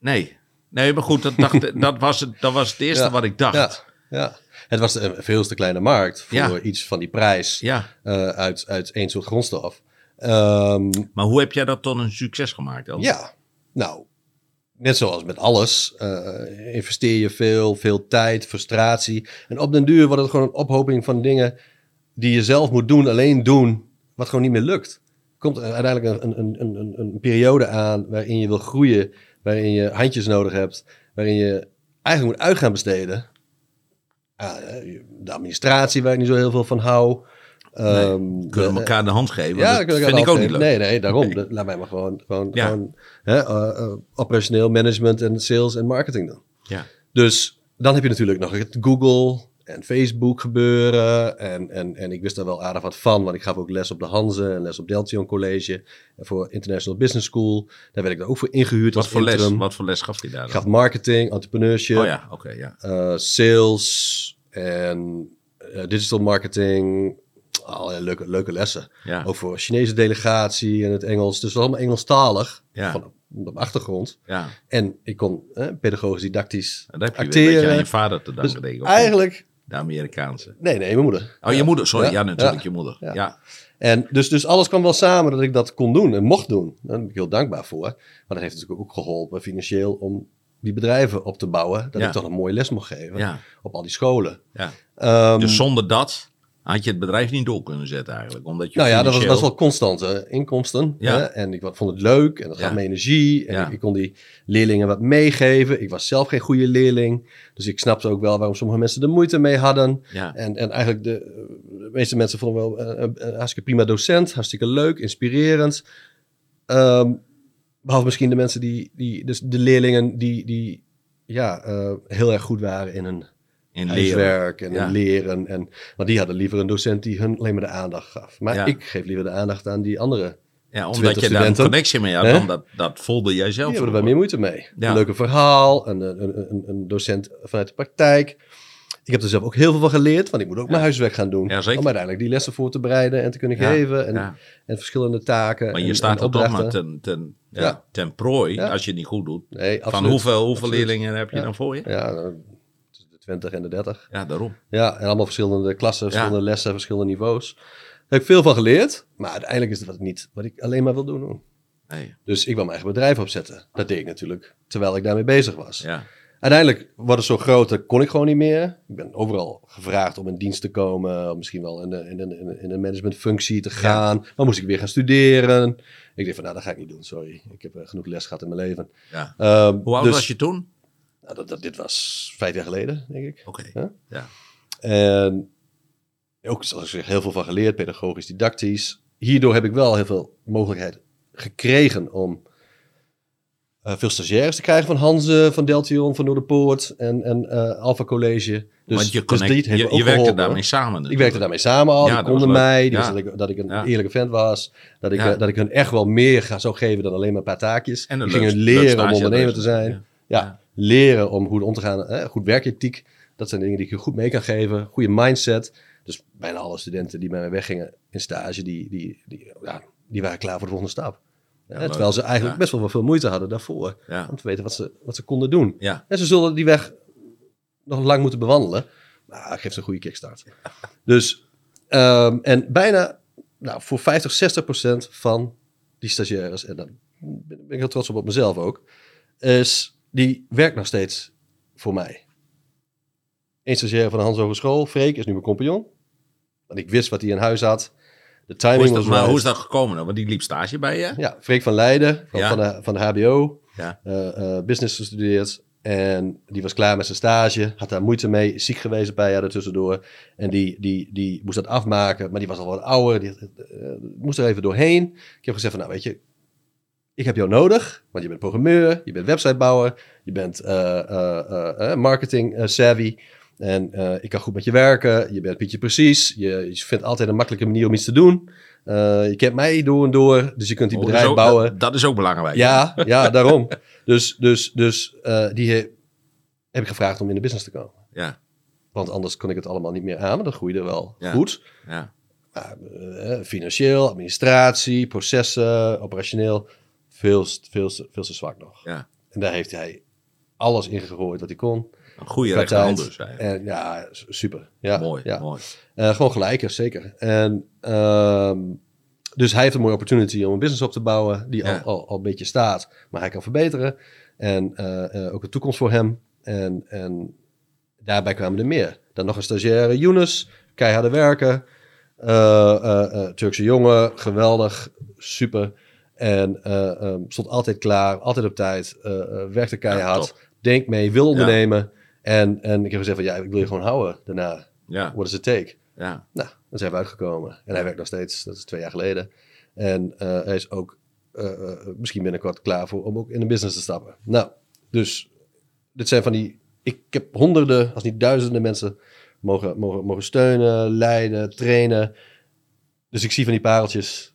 Nee. Nee, maar goed, dat, dacht, dat, was, het, dat was het eerste Ja. wat ik dacht. Ja, ja. Het was een veel te kleine markt voor Ja. iets van die prijs Ja. eh, uit, uit één soort grondstof. Ehm, Maar hoe heb jij dat dan een succes gemaakt dan? Ja, nou, net zoals met alles, eh, investeer je veel, veel tijd, frustratie. En op den duur wordt het gewoon een ophoping van dingen die je zelf moet doen, alleen doen, wat gewoon niet meer lukt. Komt er uiteindelijk een, een, een, een, een periode aan waarin je wil groeien, waarin je handjes nodig hebt, waarin je eigenlijk moet uit gaan besteden. Eh, de administratie waar ik niet zo heel veel van hou. Ehm, Kunnen we elkaar de hand geven? ja, dat vind ik ook niet leuk. Nee, nee, daarom. Laat mij maar gewoon, gewoon, Ja. gewoon hè, eh, eh, operationeel management en sales en marketing doen. Ja. Dus dan heb je natuurlijk nog het Google en Facebook gebeuren. En, en, en ik wist daar wel aardig wat van, want ik gaf ook les op de Hanze en les op Deltion College voor International Business School. Daar werd ik daar ook voor ingehuurd Wat als voor, les, wat voor les gaf hij daar Ik dan? gaf marketing, entrepreneurship, Oh ja, oké, ja. eh, sales en eh, digital marketing. Allerlei leuke, leuke lessen. Ja. Ook voor Chinese delegatie en het Engels. Dus allemaal Engelstalig Ja. van op de achtergrond. ja. En ik kon eh, pedagogisch, didactisch En dat heb je een beetje aan je vader te danken, Dus eigenlijk... De Amerikaanse. Nee, nee, mijn moeder. Oh, je moeder, sorry. Ja, natuurlijk, je moeder. Ja. En dus, dus alles kwam wel samen dat ik dat kon doen en mocht doen. Daar ben ik heel dankbaar voor. Maar dat heeft natuurlijk ook geholpen financieel om die bedrijven op te bouwen. Dat Ja. ik toch een mooie les mocht geven Ja. op al die scholen. Ja. Ehm, Dus zonder dat had je het bedrijf niet door kunnen zetten eigenlijk. Omdat je nou ja, dat was, financieel- wel constante inkomsten. Ja. Hè? En ik vond het leuk en dat Ja. gaf me energie. En Ja. ik, ik kon die leerlingen wat meegeven. Ik was zelf geen goede leerling. Dus ik snapte ook wel waarom sommige mensen er moeite mee hadden. En, en eigenlijk de, de meeste mensen vonden wel eh, een, een hartstikke prima docent. Hartstikke leuk, inspirerend. Ehm, behalve misschien de mensen die, die dus de leerlingen die, die ja, eh, heel erg goed waren in hun in leren. huiswerk en Ja. in leren. En, want die hadden liever een docent die hun alleen maar de aandacht gaf. Maar Ja. ik geef liever de aandacht aan die andere. Ja, omdat 20 je daar een connectie mee had, dan dat, dat voelde jij zelf. Die hebben er wat meer moeite mee. Ja. Een leuke verhaal, een, een, een, een docent vanuit de praktijk. Ik heb er zelf ook heel veel van geleerd, want ik moet ook mijn huiswerk gaan doen. Ja, zeker. Om uiteindelijk die lessen voor te bereiden en te kunnen geven. En, verschillende taken. Maar je en, staat er toch maar ten, ten, ten prooi als je het niet goed doet. Nee, Van hoeveel, hoeveel Absoluut. leerlingen heb je dan voor je? Ja, 20 en de 30. Ja, daarom. Ja, en allemaal verschillende klassen, verschillende lessen, verschillende niveaus. Daar heb ik veel van geleerd, maar uiteindelijk is het wat, niet wat ik alleen maar wil doen. Nee. Dus ik wil mijn eigen bedrijf opzetten. Dat deed ik natuurlijk terwijl ik daarmee bezig was. Ja. uiteindelijk wordt het zo groot, dat kon ik gewoon niet meer. Ik ben overal gevraagd om in dienst te komen, of misschien wel in, de, in, een- in een managementfunctie te gaan. Maar moest ik weer gaan studeren. Ik dacht van, nou, dat ga ik niet doen, sorry. Ik heb eh, genoeg les gehad in mijn leven. Ja. Ehm, Hoe oud dus- was je toen? Nou, dat, dat, dit was vijf jaar geleden, denk ik. Oké. Ja? Ja. En ook, zoals ik zeg, heel veel van geleerd, pedagogisch, didactisch. Hierdoor heb ik wel heel veel mogelijkheid gekregen om eh, veel stagiaires te krijgen van Hanze, van Deltion, van Noorderpoort en, en eh Alpha College. Dus, Want je, dus connect, heeft je, je werkte geholpen. daarmee samen. Ik werkte daarmee samen al, Ja, die konden mij, die Ja. wisten dat ik, dat ik een Ja. eerlijke vent was. Dat ik, eh, dat ik hun echt wel meer ga, zou geven dan alleen maar een paar taakjes. En ging leuk leren om ondernemer te zijn. Ja. Ja, Ja. leren om goed om te gaan. Hè? Goed werkethiek. Dat zijn dingen die ik je goed mee kan geven. Goede mindset. Dus bijna alle studenten die bij mij weggingen in stage, die, die, die, ja, die waren klaar voor de volgende stap. Hè, leuk. terwijl ze eigenlijk Ja. best wel veel moeite hadden daarvoor. Ja. Om te weten wat ze, wat ze konden doen. Ja. En ze zullen die weg nog lang moeten bewandelen. Maar het geeft een goede kickstart. Dus, ehm, en bijna nou, voor 50, 60 procent van die stagiaires, en daar ben ik heel trots op op mezelf ook, is die werkt nog steeds voor mij. Eén stagiair van de Hans Hogeschool, Freek, is nu mijn compagnon. Want ik wist wat hij in huis had. De timing Hoe is, dat, was maar right. hoe is dat gekomen? dan? Want die liep stage bij je. Ja, Freek van Leiden, van, Ja. van, de, van de HBO. Ja. eh, eh, business gestudeerd. En die was klaar met zijn stage. Had daar moeite mee. is Ziek geweest een paar jaar ertussendoor. En die, die, die moest dat afmaken. Maar die was al wat ouder. Die eh, moest er even doorheen. Ik heb gezegd van, nou weet je... Ik heb jou nodig. Want je bent programmeur. Je bent websitebouwer. Je bent eh, eh, eh, marketing savvy. En ik kan goed met je werken. Je bent Pietje precies. Je, je vindt altijd een makkelijke manier om iets te doen. Je kent mij door en door. Dus je kunt die Oh, bedrijf ook, bouwen. dat, dat is ook belangrijk. Ja, ja, daarom. Dus, dus, dus die he- heb ik gevraagd om in de business te komen. Ja. Want anders kon ik het allemaal niet meer aan. Maar dat groeide wel Ja. goed. Ja. Maar, financieel, administratie, processen, operationeel. Veel, veel, veel te zwak nog. Ja. En daar heeft hij alles in gegooid wat hij kon. Een goede rechterhand dus. En ja, super. Ja, mooi, ja. mooi. Eh, gewoon gelijker, zeker. En, ehm, dus hij heeft een mooie opportunity om een business op te bouwen die Ja. al, al, al een beetje staat, maar hij kan verbeteren. En eh, eh, ook een toekomst voor hem. En, en daarbij kwamen er meer. Dan nog een stagiaire, Younes, keiharde werken. Turkse jongen, geweldig, super. En eh, ehm, stond altijd klaar, altijd op tijd, eh, werkte keihard, top. denk mee, wil ondernemen. En, en ik heb gezegd van ja, ik wil je gewoon houden daarna. Ja. What it take? Ja. Nou, dan zijn we uitgekomen. En hij werkt nog steeds, dat is twee jaar geleden. En hij is ook misschien binnenkort klaar voor om ook in de business te stappen. Nou, dus dit zijn van die... Ik heb honderden, als niet duizenden mensen mogen, mogen, mogen steunen, leiden, trainen. Dus ik zie van die pareltjes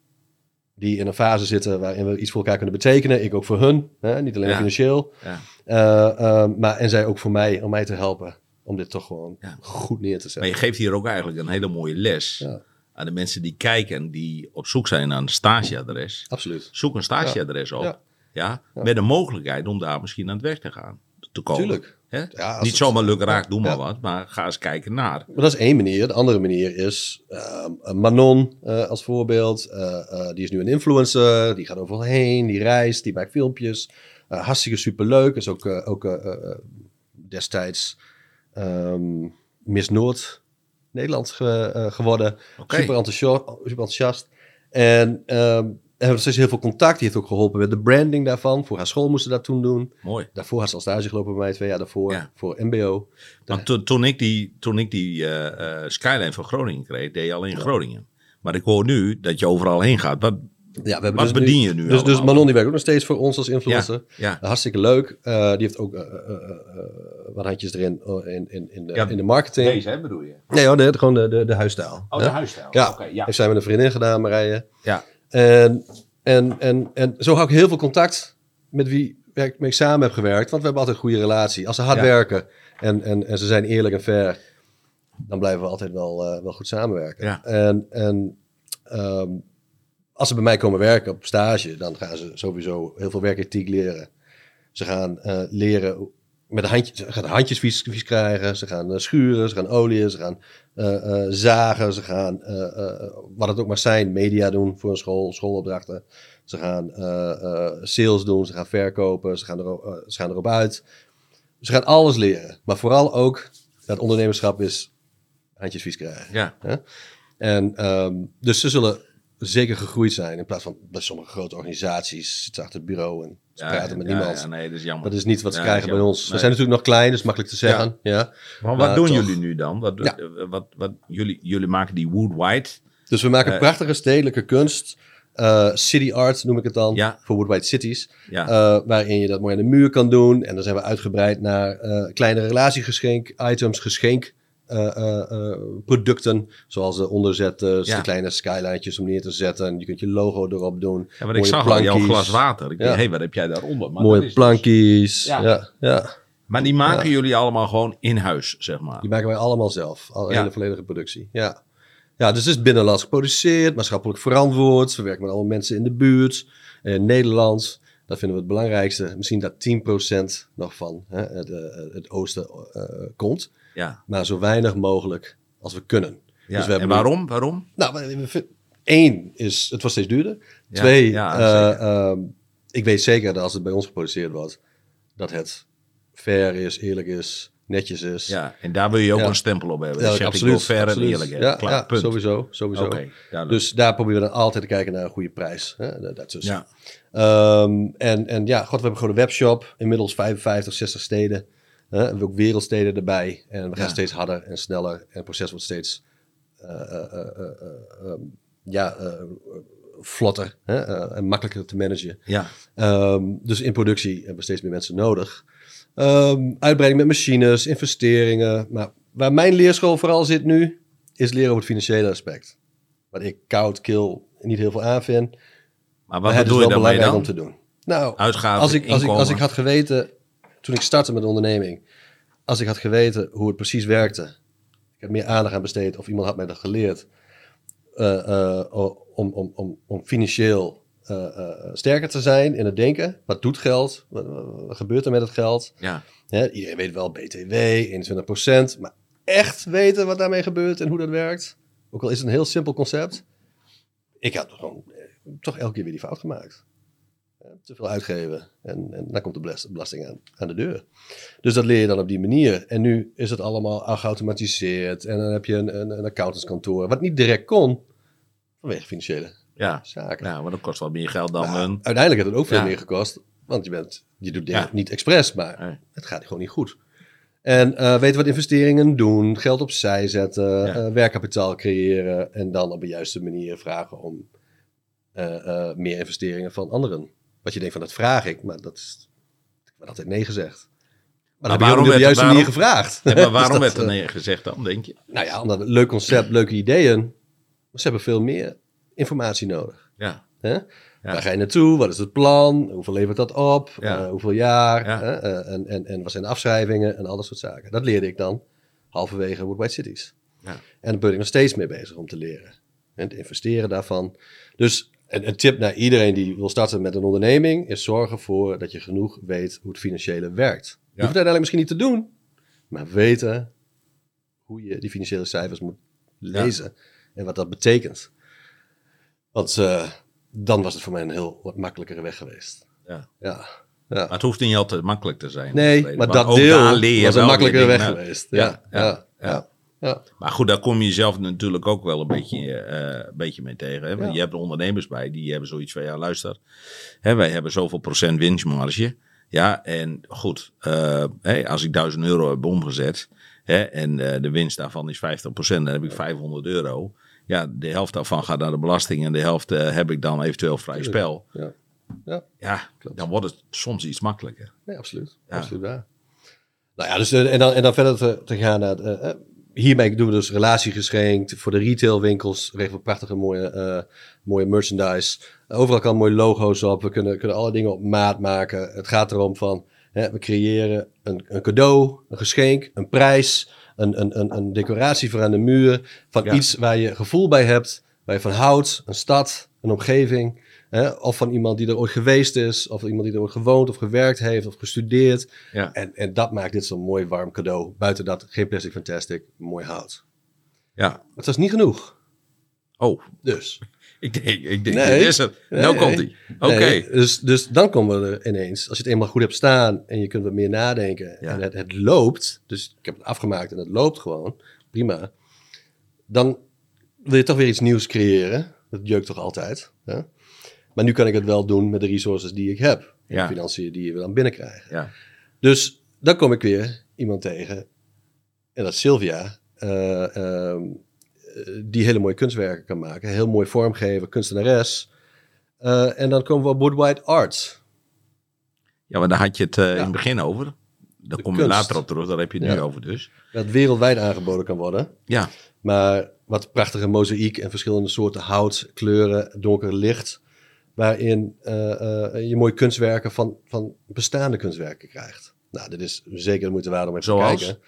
die in een fase zitten waarin we iets voor elkaar kunnen betekenen. Ik ook voor hun, hè? niet alleen Ja. financieel. Ja. Eh, eh, maar, en zij ook voor mij, om mij te helpen. Om dit toch gewoon Ja. goed neer te zetten. Maar je geeft hier ook eigenlijk een hele mooie les aan de mensen die kijken, die op zoek zijn naar een stageadres. Absoluut. Zoek een stageadres op. Ja. Ja. Met de mogelijkheid om daar misschien aan het werk te gaan. Te komen. Tuurlijk. Hè? Ja, Niet zomaar lukken raak, doe maar Ja. wat. Maar ga eens kijken naar. Maar dat is één manier. De andere manier is eh, Manon eh, als voorbeeld. Eh, die is nu een influencer. Die gaat overal heen. Die reist. Die maakt filmpjes. Hartstikke superleuk. Is ook, ook destijds ehm, Miss Noord Nederland ge- geworden. Super, enthousiast, super enthousiast. En ehm hebben steeds heel veel contact. Die heeft ook geholpen met de branding daarvan. Voor haar school moesten dat toen doen. Mooi. Daarvoor had ze al stage gelopen bij mij. Twee jaar daarvoor. Ja. Voor MBO. Want toen, toen ik die, toen ik die eh, eh, Skyline van Groningen kreeg, deed je al in Groningen. Maar ik hoor nu dat je overal heen gaat. Wat, Ja, we Wat dus bedien je nu Dus, dus? Manon die werkt ook nog steeds voor ons als influencer. ja, Hartstikke leuk. Eh, die heeft ook wat handjes erin oh, in, in, in, de, Ja, in de marketing. hè, bedoel je? Nee hoor, nee, gewoon de, de, de huisstijl. Oh, Ja. de huisstijl. Ja, Oké, ja. heeft zij met een vriendin gedaan, Marije. Ja. En, en, en, en zo hou ik heel veel contact met wie ik mee samen heb gewerkt. Want we hebben altijd een goede relatie. Als ze hard Ja. werken en, en, en ze zijn eerlijk en fair, dan blijven we altijd wel, eh, wel goed samenwerken. Ja. En, en ehm, als ze bij mij komen werken op stage, dan gaan ze sowieso heel veel werkethiek leren. Ze gaan eh, leren met de handjes, ze gaan handjes vies, vies krijgen. Ze gaan eh, schuren, ze gaan oliën, ze gaan eh, eh, zagen. Ze gaan, wat het ook maar zijn, media doen voor een school, schoolopdrachten. Ze gaan sales doen, ze gaan verkopen, ze gaan, erop, eh, ze gaan erop uit. ze gaan alles leren. Maar vooral ook, dat ondernemerschap is handjes vies krijgen. Ja. Hè? En ehm, dus ze zullen zeker gegroeid zijn. In plaats van bij sommige grote organisaties zitten achter het bureau en ze Ja, praten met ja, niemand. Ja, nee, dat is jammer. Dat is niet wat ze Ja, krijgen bij ons. We zijn natuurlijk nog klein, dus makkelijk te zeggen. Ja. Maar wat Maar doen toch. jullie nu dan? Wat, Ja. wat, wat, jullie, jullie maken die wood white. Dus we maken Eh, prachtige stedelijke kunst. eh, city art noem ik het dan. Ja. Voor Woodwide Cities. Ja. eh, waarin je dat mooi aan de muur kan doen. En dan zijn we uitgebreid naar eh, kleine relatiegeschenk, items, geschenk. Eh, eh, eh, producten, zoals de onderzetten, Ja. de kleine skyline'tjes om neer te zetten. Je kunt je logo erop doen. ja, want ik zag al jouw plankies. glas water. Ik Ja. dacht, hé, wat heb jij daaronder? Maar, mooie dus- plankies. Ja. Ja. Ja, maar die maken jullie allemaal gewoon in huis, zeg maar. Die maken wij allemaal zelf. Al, Ja. hele volledige productie. Ja. ja, dus het is binnenlands geproduceerd, maatschappelijk verantwoord. We werken met allemaal mensen in de buurt, in Nederland. Dat vinden we het belangrijkste. Misschien dat 10% nog van hè, het, eh, het oosten eh, komt. Ja. Maar zo weinig mogelijk als we kunnen. ja. Dus we en hebben waarom? Waarom? Nou, één is, het wordt steeds duurder. Ja, Twee, ja, eh, ehm, ik weet zeker dat als het bij ons geproduceerd wordt, dat het fair is, eerlijk is, netjes is. Ja, en daar wil je ook Ja. een stempel op hebben. Ja, Dus wil fair en eerlijk. Ja, Klaar, ja, punt. sowieso. sowieso. Dus daar proberen we dan altijd te kijken naar een goede prijs. Hè? Is. ja. Ehm, en, en ja, god, we hebben gewoon een webshop. Inmiddels 55, 60 steden. We hebben ook wereldsteden erbij. En we gaan Ja. steeds harder en sneller. En het proces wordt steeds eh, eh, eh, eh, eh, ehm, ja, vlotter hè? en makkelijker te managen. ja. Ehm, dus in productie hebben we steeds meer mensen nodig. Ehm, uitbreiding met machines, investeringen. Maar waar mijn leerschool vooral zit nu, is leren over het financiële aspect. Wat ik koud, kil niet heel veel aan vind. Maar Maar wat het is wel belangrijk dan? om te doen. Nou, Uitgaven, als ik, als, ik, als ik had geweten, toen ik startte met de onderneming, als ik had geweten hoe het precies werkte, ik heb meer aandacht aan besteed of iemand had mij dat geleerd, eh, eh, om, om, om, om financieel eh, sterker te zijn in het denken. Wat doet geld? Wat, gebeurt er met het geld? Ja, iedereen weet wel BTW, 21%, maar echt weten wat daarmee gebeurt en hoe dat werkt, ook al is het een heel simpel concept, ik had gewoon toch elke keer weer die fout gemaakt. Te veel uitgeven en, en dan komt de belast- belasting aan, aan de deur. Dus dat leer je dan op die manier. En nu is het allemaal al geautomatiseerd en dan heb je een, een, een accountantskantoor, wat niet direct kon vanwege financiële ja. zaken. ja, maar dat kost wel meer geld dan Nou, een... Uiteindelijk heeft het ook veel Ja. meer gekost. Want je, bent, je doet dingen Ja. niet expres, maar Nee. het gaat gewoon niet goed. En eh, weten wat investeringen doen, geld opzij zetten, Ja. eh, werkkapitaal creëren en dan op de juiste manier vragen om eh, meer investeringen van anderen. Wat je denkt van dat vraag ik, maar dat is ik werd altijd nee gezegd. Maar, dan heb je waarom op de werd- juiste waarom- manier gevraagd. Ja, maar Dus waarom dat, werd er eh, nee gezegd dan, denk je? Nou ja, omdat leuk concept, leuke ideeën. Maar ze hebben veel meer informatie nodig. Ja, Hè? Ja. Waar ga je naartoe? Wat is het plan? Hoeveel levert dat op? Ja. Eh, hoeveel jaar? Hè? Eh, en, en, en wat zijn de afschrijvingen? En al dat soort zaken. Dat leerde ik dan halverwege Woodwide Cities. Ja. En daar ben ik nog steeds mee bezig om te leren. En te investeren daarvan. Dus een, een tip naar iedereen die wil starten met een onderneming... is zorg ervoor dat je genoeg weet hoe het financiële werkt. Je hoeft het uiteindelijk misschien niet te doen... maar weten hoe je die financiële cijfers moet lezen... en wat dat betekent. Want eh, dan was het voor mij een heel wat makkelijkere weg geweest. ja. Ja, Maar ja. het hoeft niet altijd makkelijk te zijn. Nee, maar dat deel was een makkelijkere weg geweest. Ja, Ja, ja, ja, ja. ja. ja. Maar goed, daar kom je jezelf natuurlijk ook wel een beetje, eh, een beetje mee tegen. Hè? Ja. je hebt ondernemers bij, die hebben zoiets van, ja luister, hè, wij hebben zoveel procent winstmarge. Ja, en goed, hè, als ik 1000 euro heb omgezet hè, en eh, de winst daarvan is 50%, dan heb ik 500 euro. Ja, de helft daarvan gaat naar de belasting en de helft heb ik dan eventueel vrij spel. Ja. Ja. Ja, dan wordt het soms iets makkelijker. Nee, absoluut. Ja. Absoluut waar. Nou ja, dus, en, dan, en dan verder te, te gaan naar... eh, hiermee doen we dus relatiegeschenk. Voor de retailwinkels regelen we prachtige mooie, eh, mooie merchandise. Overal kan mooie logo's op. We kunnen, kunnen alle dingen op maat maken. Het gaat erom van... Hè, we creëren een, een cadeau, een geschenk, een prijs... Een, een, een, een decoratie voor aan de muur. Van Ja. iets waar je gevoel bij hebt. Waar je van houdt. Een stad, een omgeving. Hè, of van iemand die er ooit geweest is. Of iemand die er ooit gewoond of gewerkt heeft of gestudeerd. Ja. En, en dat maakt dit zo'n mooi warm cadeau. Buiten dat, geen plastic fantastic, mooi hout. Ja. Maar dat is niet genoeg. Oh, Dus, Ik denk, ik denk Nee. dit is het. Nou Nee. komt hij. Oké. Dus, dus dan komen we er ineens. Als je het eenmaal goed hebt staan en je kunt wat meer nadenken. Ja. En het, het loopt. Dus ik heb het afgemaakt en het loopt gewoon. Prima. Dan wil je toch weer iets nieuws creëren. Dat jeukt toch altijd. Hè? Maar nu kan ik het wel doen met de resources die ik heb. Ja. de financiën die we dan binnenkrijgen. Ja. Dus dan kom ik weer iemand tegen. En dat is Sylvia. eh, ehm, eh, die hele mooie kunstwerken kan maken. Heel mooi vormgeven, kunstenares. Eh, en dan komen we op Woodwide Arts. ja, maar daar had je het eh, in het begin over. Daar kom je later op terug. Daar heb je het nu over dus. Dat wereldwijd aangeboden kan worden. Ja. Maar wat prachtige mozaïek en verschillende soorten hout, kleuren, donker licht. Waarin eh, eh, je mooie kunstwerken van, van bestaande kunstwerken krijgt. Nou, dit is zeker de moeite waard om even Zoals? te kijken.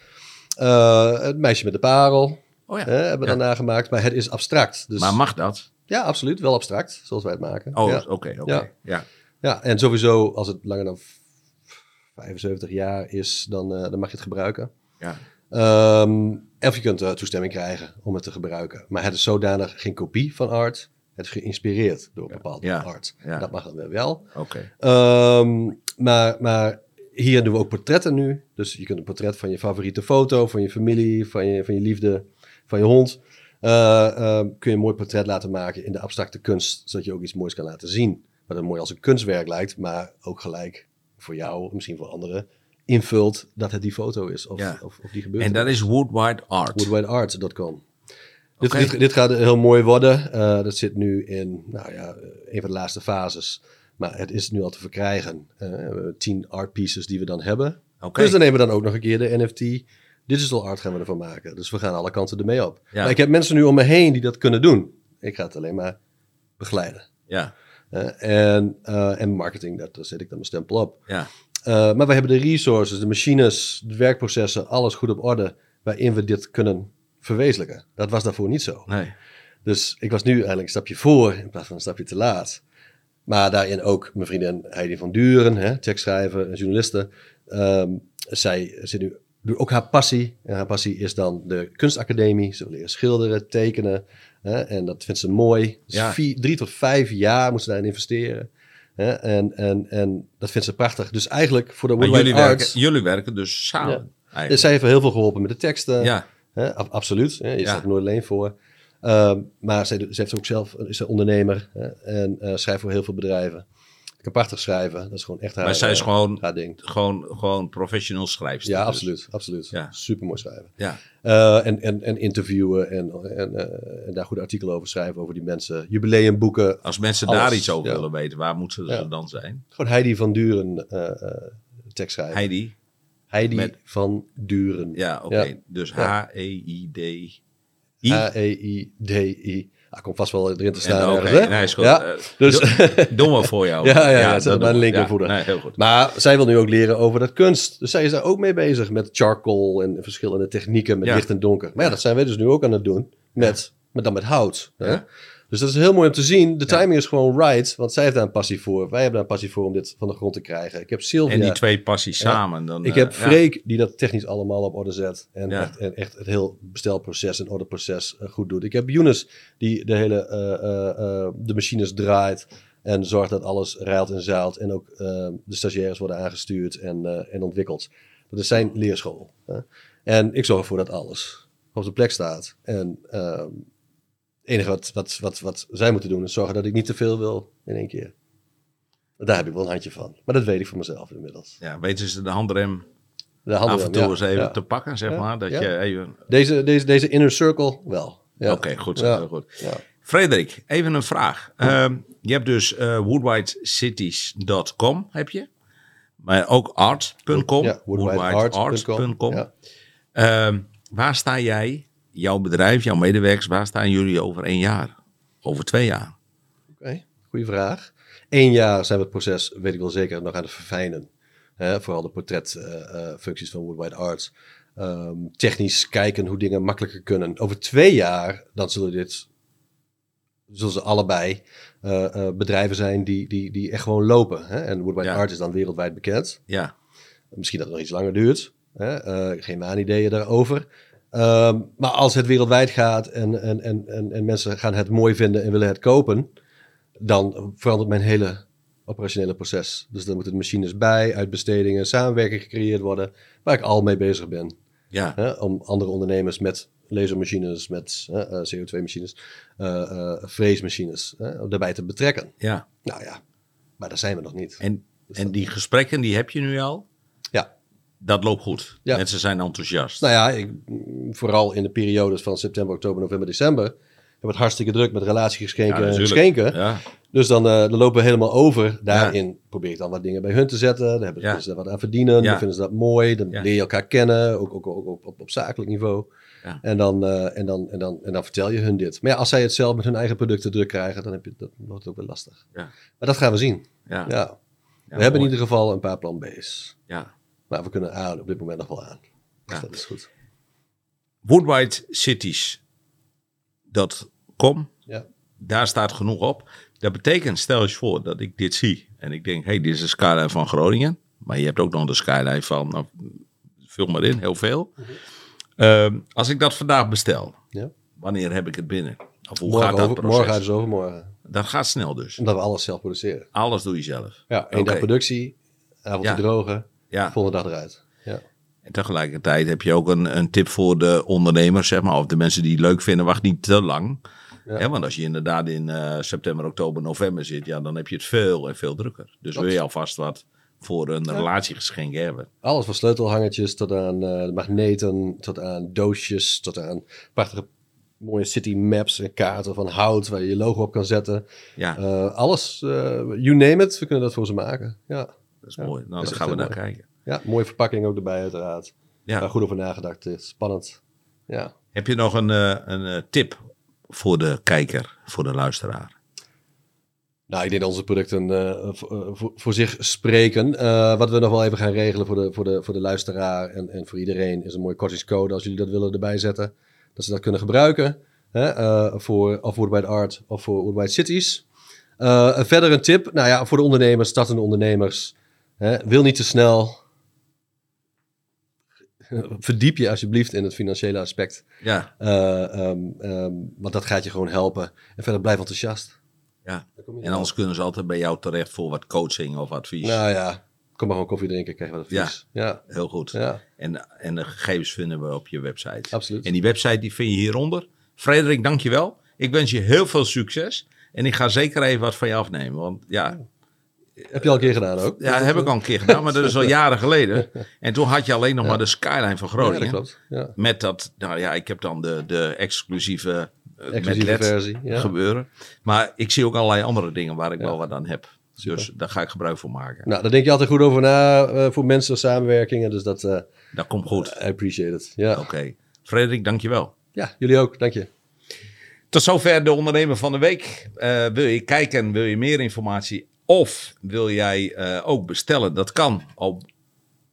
Eh, het meisje met de parel Oh ja. hebben we Ja. dan nagemaakt. Maar het is abstract. Dus, Maar mag dat? Ja, absoluut. Wel abstract, zoals wij het maken. Oh, ja. oké. oké. Ja. Ja. Ja, en sowieso als het langer dan v- 75 jaar is, dan, dan mag je het gebruiken. Ja. Ehm, of je kunt toestemming krijgen om het te gebruiken. Maar het is zodanig geen kopie van art. Het is geïnspireerd door bepaalde Ja, art. ja. Dat mag dan wel. Oké. Ehm, maar, maar hier doen we ook portretten nu. Dus je kunt een portret van je favoriete foto, van je familie, van je, van je liefde, van je hond. eh, ehm, kun je een mooi portret laten maken in de abstracte kunst, zodat je ook iets moois kan laten zien. Wat er mooi als een kunstwerk lijkt, maar ook gelijk voor jou, misschien voor anderen, invult dat het die foto is of, Ja. of, of die gebeurt. En dat is Woodwide Art. Dit, dit, dit gaat heel mooi worden. Eh, dat zit nu in nou ja, eh, een van de laatste fases. Maar het is nu al te verkrijgen. We hebben tien art pieces die we dan hebben. Dus dan nemen we dan ook nog een keer de NFT. Digital art gaan we ervan maken. Dus we gaan alle kanten ermee op. Ja. Maar ik heb mensen nu om me heen die dat kunnen doen. Ik ga het alleen maar begeleiden. Ja. En, en marketing, dat, daar zet ik dan mijn stempel op. Ja. Maar we hebben de resources, de machines, de werkprocessen, alles goed op orde. Waarin we dit kunnen verwezenlijken. Dat was daarvoor niet zo. Nee. Dus ik was nu eigenlijk een stapje voor in plaats van een stapje te laat. Maar daarin ook mijn vriendin Heidi van Duren, hè, tekstschrijver en journaliste. Ehm, zij zit nu, doet ook haar passie. En haar passie is dan de kunstacademie. Ze wil leren schilderen, tekenen. Hè, en dat vindt ze mooi. Dus Ja. vier, drie tot vijf jaar moet ze daarin investeren. Hè, en, en, en dat vindt ze prachtig. Dus eigenlijk voor de Woodwide jullie Arts... werken, jullie werken dus samen. Ja. Dus zij heeft heel veel geholpen met de teksten. Ja. Hè, ab- absoluut. Hè, je staat er nooit alleen voor. Ehm, maar zij, ze heeft ook zelf, is een ondernemer hè, en eh, schrijft voor heel veel bedrijven. Ik kan prachtig schrijven. Dat is gewoon echt haar, Maar zij is eh, gewoon, gewoon, gewoon professional schrijfster. Ja, dus. absoluut. absoluut. Ja. Super mooi schrijven. Ja. Eh, en, en, en interviewen en, en, en daar goede artikelen over schrijven over die mensen. Jubileumboeken. Als mensen Alles, daar iets over ja. willen weten, waar moeten ze Ja. dan zijn? Gewoon Heidi van Duren eh tekstschrijver. Heidi. Heidi met- van Duren. Ja, oké. Ja. Dus Ja. H-E-I-D-I. H-E-I-D-I. Ah, komt vast wel erin te En staan. oké, ergens, hè? nee, is goed. Ja, Eh, dus... doe- we voor jou. Ja, ja, ja, zet dat we. Ja. Nee, heel goed. Maar zij wil nu ook leren over dat kunst. Dus zij is daar ook mee bezig met charcoal en verschillende technieken met Ja. licht en donker. Maar ja, dat zijn wij dus nu ook aan het doen met, met dan met hout. Hè? Ja. Dus dat is heel mooi om te zien. De Ja. timing is gewoon right, want zij heeft daar een passie voor. Wij hebben daar een passie voor om dit van de grond te krijgen. Ik heb Sylvia. En die twee passies samen. Dan, ik eh, heb ja. Freek die dat technisch allemaal op orde zet. En, echt, en echt het heel bestelproces en orderproces eh, goed doet. Ik heb Younes die de hele eh, eh, eh, de machines draait. En zorgt dat alles rijlt en zeilt. En ook eh, de stagiaires worden aangestuurd en, eh, en ontwikkeld. Dat is zijn leerschool. hè. En ik zorg ervoor dat alles op zijn plek staat. En ehm, enige wat, wat, wat, wat zij moeten doen is zorgen dat ik niet te veel wil in één keer. Daar heb ik wel een handje van. Maar dat weet ik voor mezelf inmiddels. Ja, weten ze de handrem De af en toe ja, eens even ja. te pakken, zeg Ja, maar? Dat je even... Deze, deze, deze inner circle wel. Ja. Oké, goed. Goed. Ja. Frederik, even een vraag. Ehm, je hebt dus eh woodwhitecities.com, heb je. Maar ook art.com. Ja, woodwidearts.com. Ja. Ehm, waar sta jij, jouw bedrijf, jouw medewerkers, waar staan jullie over één jaar? Over twee jaar? Oké, goede vraag. Eén jaar zijn we het proces, weet ik wel zeker, nog aan het verfijnen. Hè, vooral de portretfuncties van Woodwide Arts. Ehm, technisch kijken hoe dingen makkelijker kunnen. Over twee jaar, dan zullen dit, zullen ze allebei eh, eh, bedrijven zijn die, die, die echt gewoon lopen. Hè? En Woodwide Ja. Art is dan wereldwijd bekend. Ja, Misschien dat het nog iets langer duurt. Hè? Eh, geen waanideeën daarover. Ehm, maar als het wereldwijd gaat en, en, en, en, en mensen gaan het mooi vinden en willen het kopen, dan verandert mijn hele operationele proces. Dus dan moeten de machines bij, uitbestedingen, samenwerking gecreëerd worden, waar ik al mee bezig ben. Ja, Hè, om andere ondernemers met lasermachines, met eh, eh, CO2-machines, eh eh, freesmachines eh, daarbij te betrekken. ja. Nou ja, maar daar zijn we nog niet. En, en die gesprekken, die heb je nu al? Dat loopt goed. Ja. Mensen zijn enthousiast. Nou ja, ik, vooral in de periodes van september, oktober, november, december, hebben we het hartstikke druk met relatiegeschenken en geschenken. Ja, Dus dan, eh, dan lopen we helemaal over. Daarin probeer ik dan wat dingen bij hun te zetten. Daar hebben Ja. ze daar wat aan verdienen. Ja. Dan vinden ze dat mooi. Dan leer je elkaar kennen, ook, ook, ook op, op, op zakelijk niveau. Ja. En, dan, eh, en, dan, en, dan, en dan vertel je hun dit. Maar ja, als zij het zelf met hun eigen producten druk krijgen, dan heb je, dat wordt ook wel lastig. Ja. Maar dat gaan we zien. ja, we hebben in ieder geval een paar plan B's. Ja. Maar we kunnen A op dit moment nog wel aan. Dus Ja. dat is goed. Woodwhitecities.com, Ja. daar staat genoeg op. Dat betekent, stel eens voor dat ik dit zie en ik denk, hey, dit is de skyline van Groningen. Maar je hebt ook nog de skyline van, nou, vul maar in, heel veel. Ehm, als ik dat vandaag bestel, Ja. wanneer heb ik het binnen? Of hoe Morgen, gaat dat over, morgen uit is overmorgen. Dat gaat snel dus. Omdat we alles zelf produceren. Alles doe je zelf. Ja, één Oké. dag productie, avond Ja. drogen, Ja. volgende dag eruit. Ja. En tegelijkertijd heb je ook een, een tip voor de ondernemers, zeg maar, of de mensen die het leuk vinden, wacht niet te lang. Ja. Hè, want als je inderdaad in eh, september, oktober, november zit, ja, dan heb je het veel en veel drukker. Dus wil je alvast wat voor een relatiegeschenk hebben. Alles van sleutelhangertjes tot aan eh, magneten, tot aan doosjes, tot aan prachtige mooie city maps en kaarten van hout waar je je logo op kan zetten. Ja, Eh, alles, you name it, we kunnen dat voor ze maken. Ja, dat is mooi. Nou, echt gaan we naar mooi. kijken. ja mooie verpakking ook erbij uiteraard. Ja. Waar goed over nagedacht is. Spannend. Ja. Heb je nog een, eh, een eh, tip voor de kijker, voor de luisteraar? Nou, ik denk dat onze producten eh, voor, voor, zich spreken. Wat we nog wel even gaan regelen voor de, voor de, voor de luisteraar en, en voor iedereen is een mooie kortingscode als jullie dat willen erbij zetten. Dat ze dat kunnen gebruiken hè, eh, voor of Worldwide Art of voor Worldwide Cities. Verder een tip, nou ja, voor de ondernemers, startende ondernemers. Hè, wil niet te snel. Verdiep je alsjeblieft in het financiële aspect. Ja, Eh, ehm, ehm, want dat gaat je gewoon helpen. En verder blijf enthousiast. ja. En er anders kunnen ze altijd bij jou terecht voor wat coaching of advies. Nou ja, kom maar gewoon koffie drinken, krijg wat advies. Ja, Heel goed. ja, En, en de gegevens vinden we op je website. absoluut. En die website die vind je hieronder. Frederik, dankjewel. Ik wens je heel veel succes. En ik ga zeker even wat van je afnemen. Want ja, Heb je al een keer gedaan ook? ja dat heb ik al een keer gedaan. Maar dat is al jaren geleden. En toen had je alleen nog Ja. maar de skyline van Ja, Groningen. dat klopt. Ja. Met dat, nou ja, ik heb dan de, de exclusieve, eh, Exclusieve versie. Ja. gebeuren. Maar ik zie ook allerlei andere dingen waar ik Ja. wel wat aan heb. Dus daar ga ik gebruik van maken. Nou, daar denk je altijd goed over na eh, voor mensen, samenwerkingen. Dus dat, eh Dat komt goed. I appreciate it. Ja. Oké. Frederik, dankjewel. ja, jullie ook. Dank je. Tot zover de ondernemer van de week. Wil je kijken, wil je meer informatie of wil jij eh, ook bestellen? Dat kan op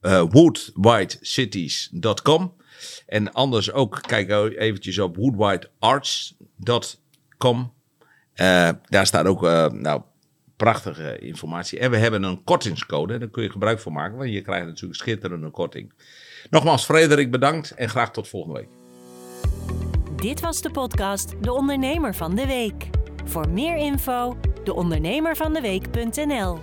eh woodwhitecities.com. En anders ook kijk eventjes op woodwhitearts.com. Eh, daar staat ook nou, prachtige informatie. En we hebben een kortingscode. Daar kun je gebruik van maken, want je krijgt natuurlijk schitterende korting. Nogmaals, Frederik, bedankt en graag tot volgende week. Dit was de podcast De Ondernemer van de Week. Voor meer info, deondernemervandeweek.nl.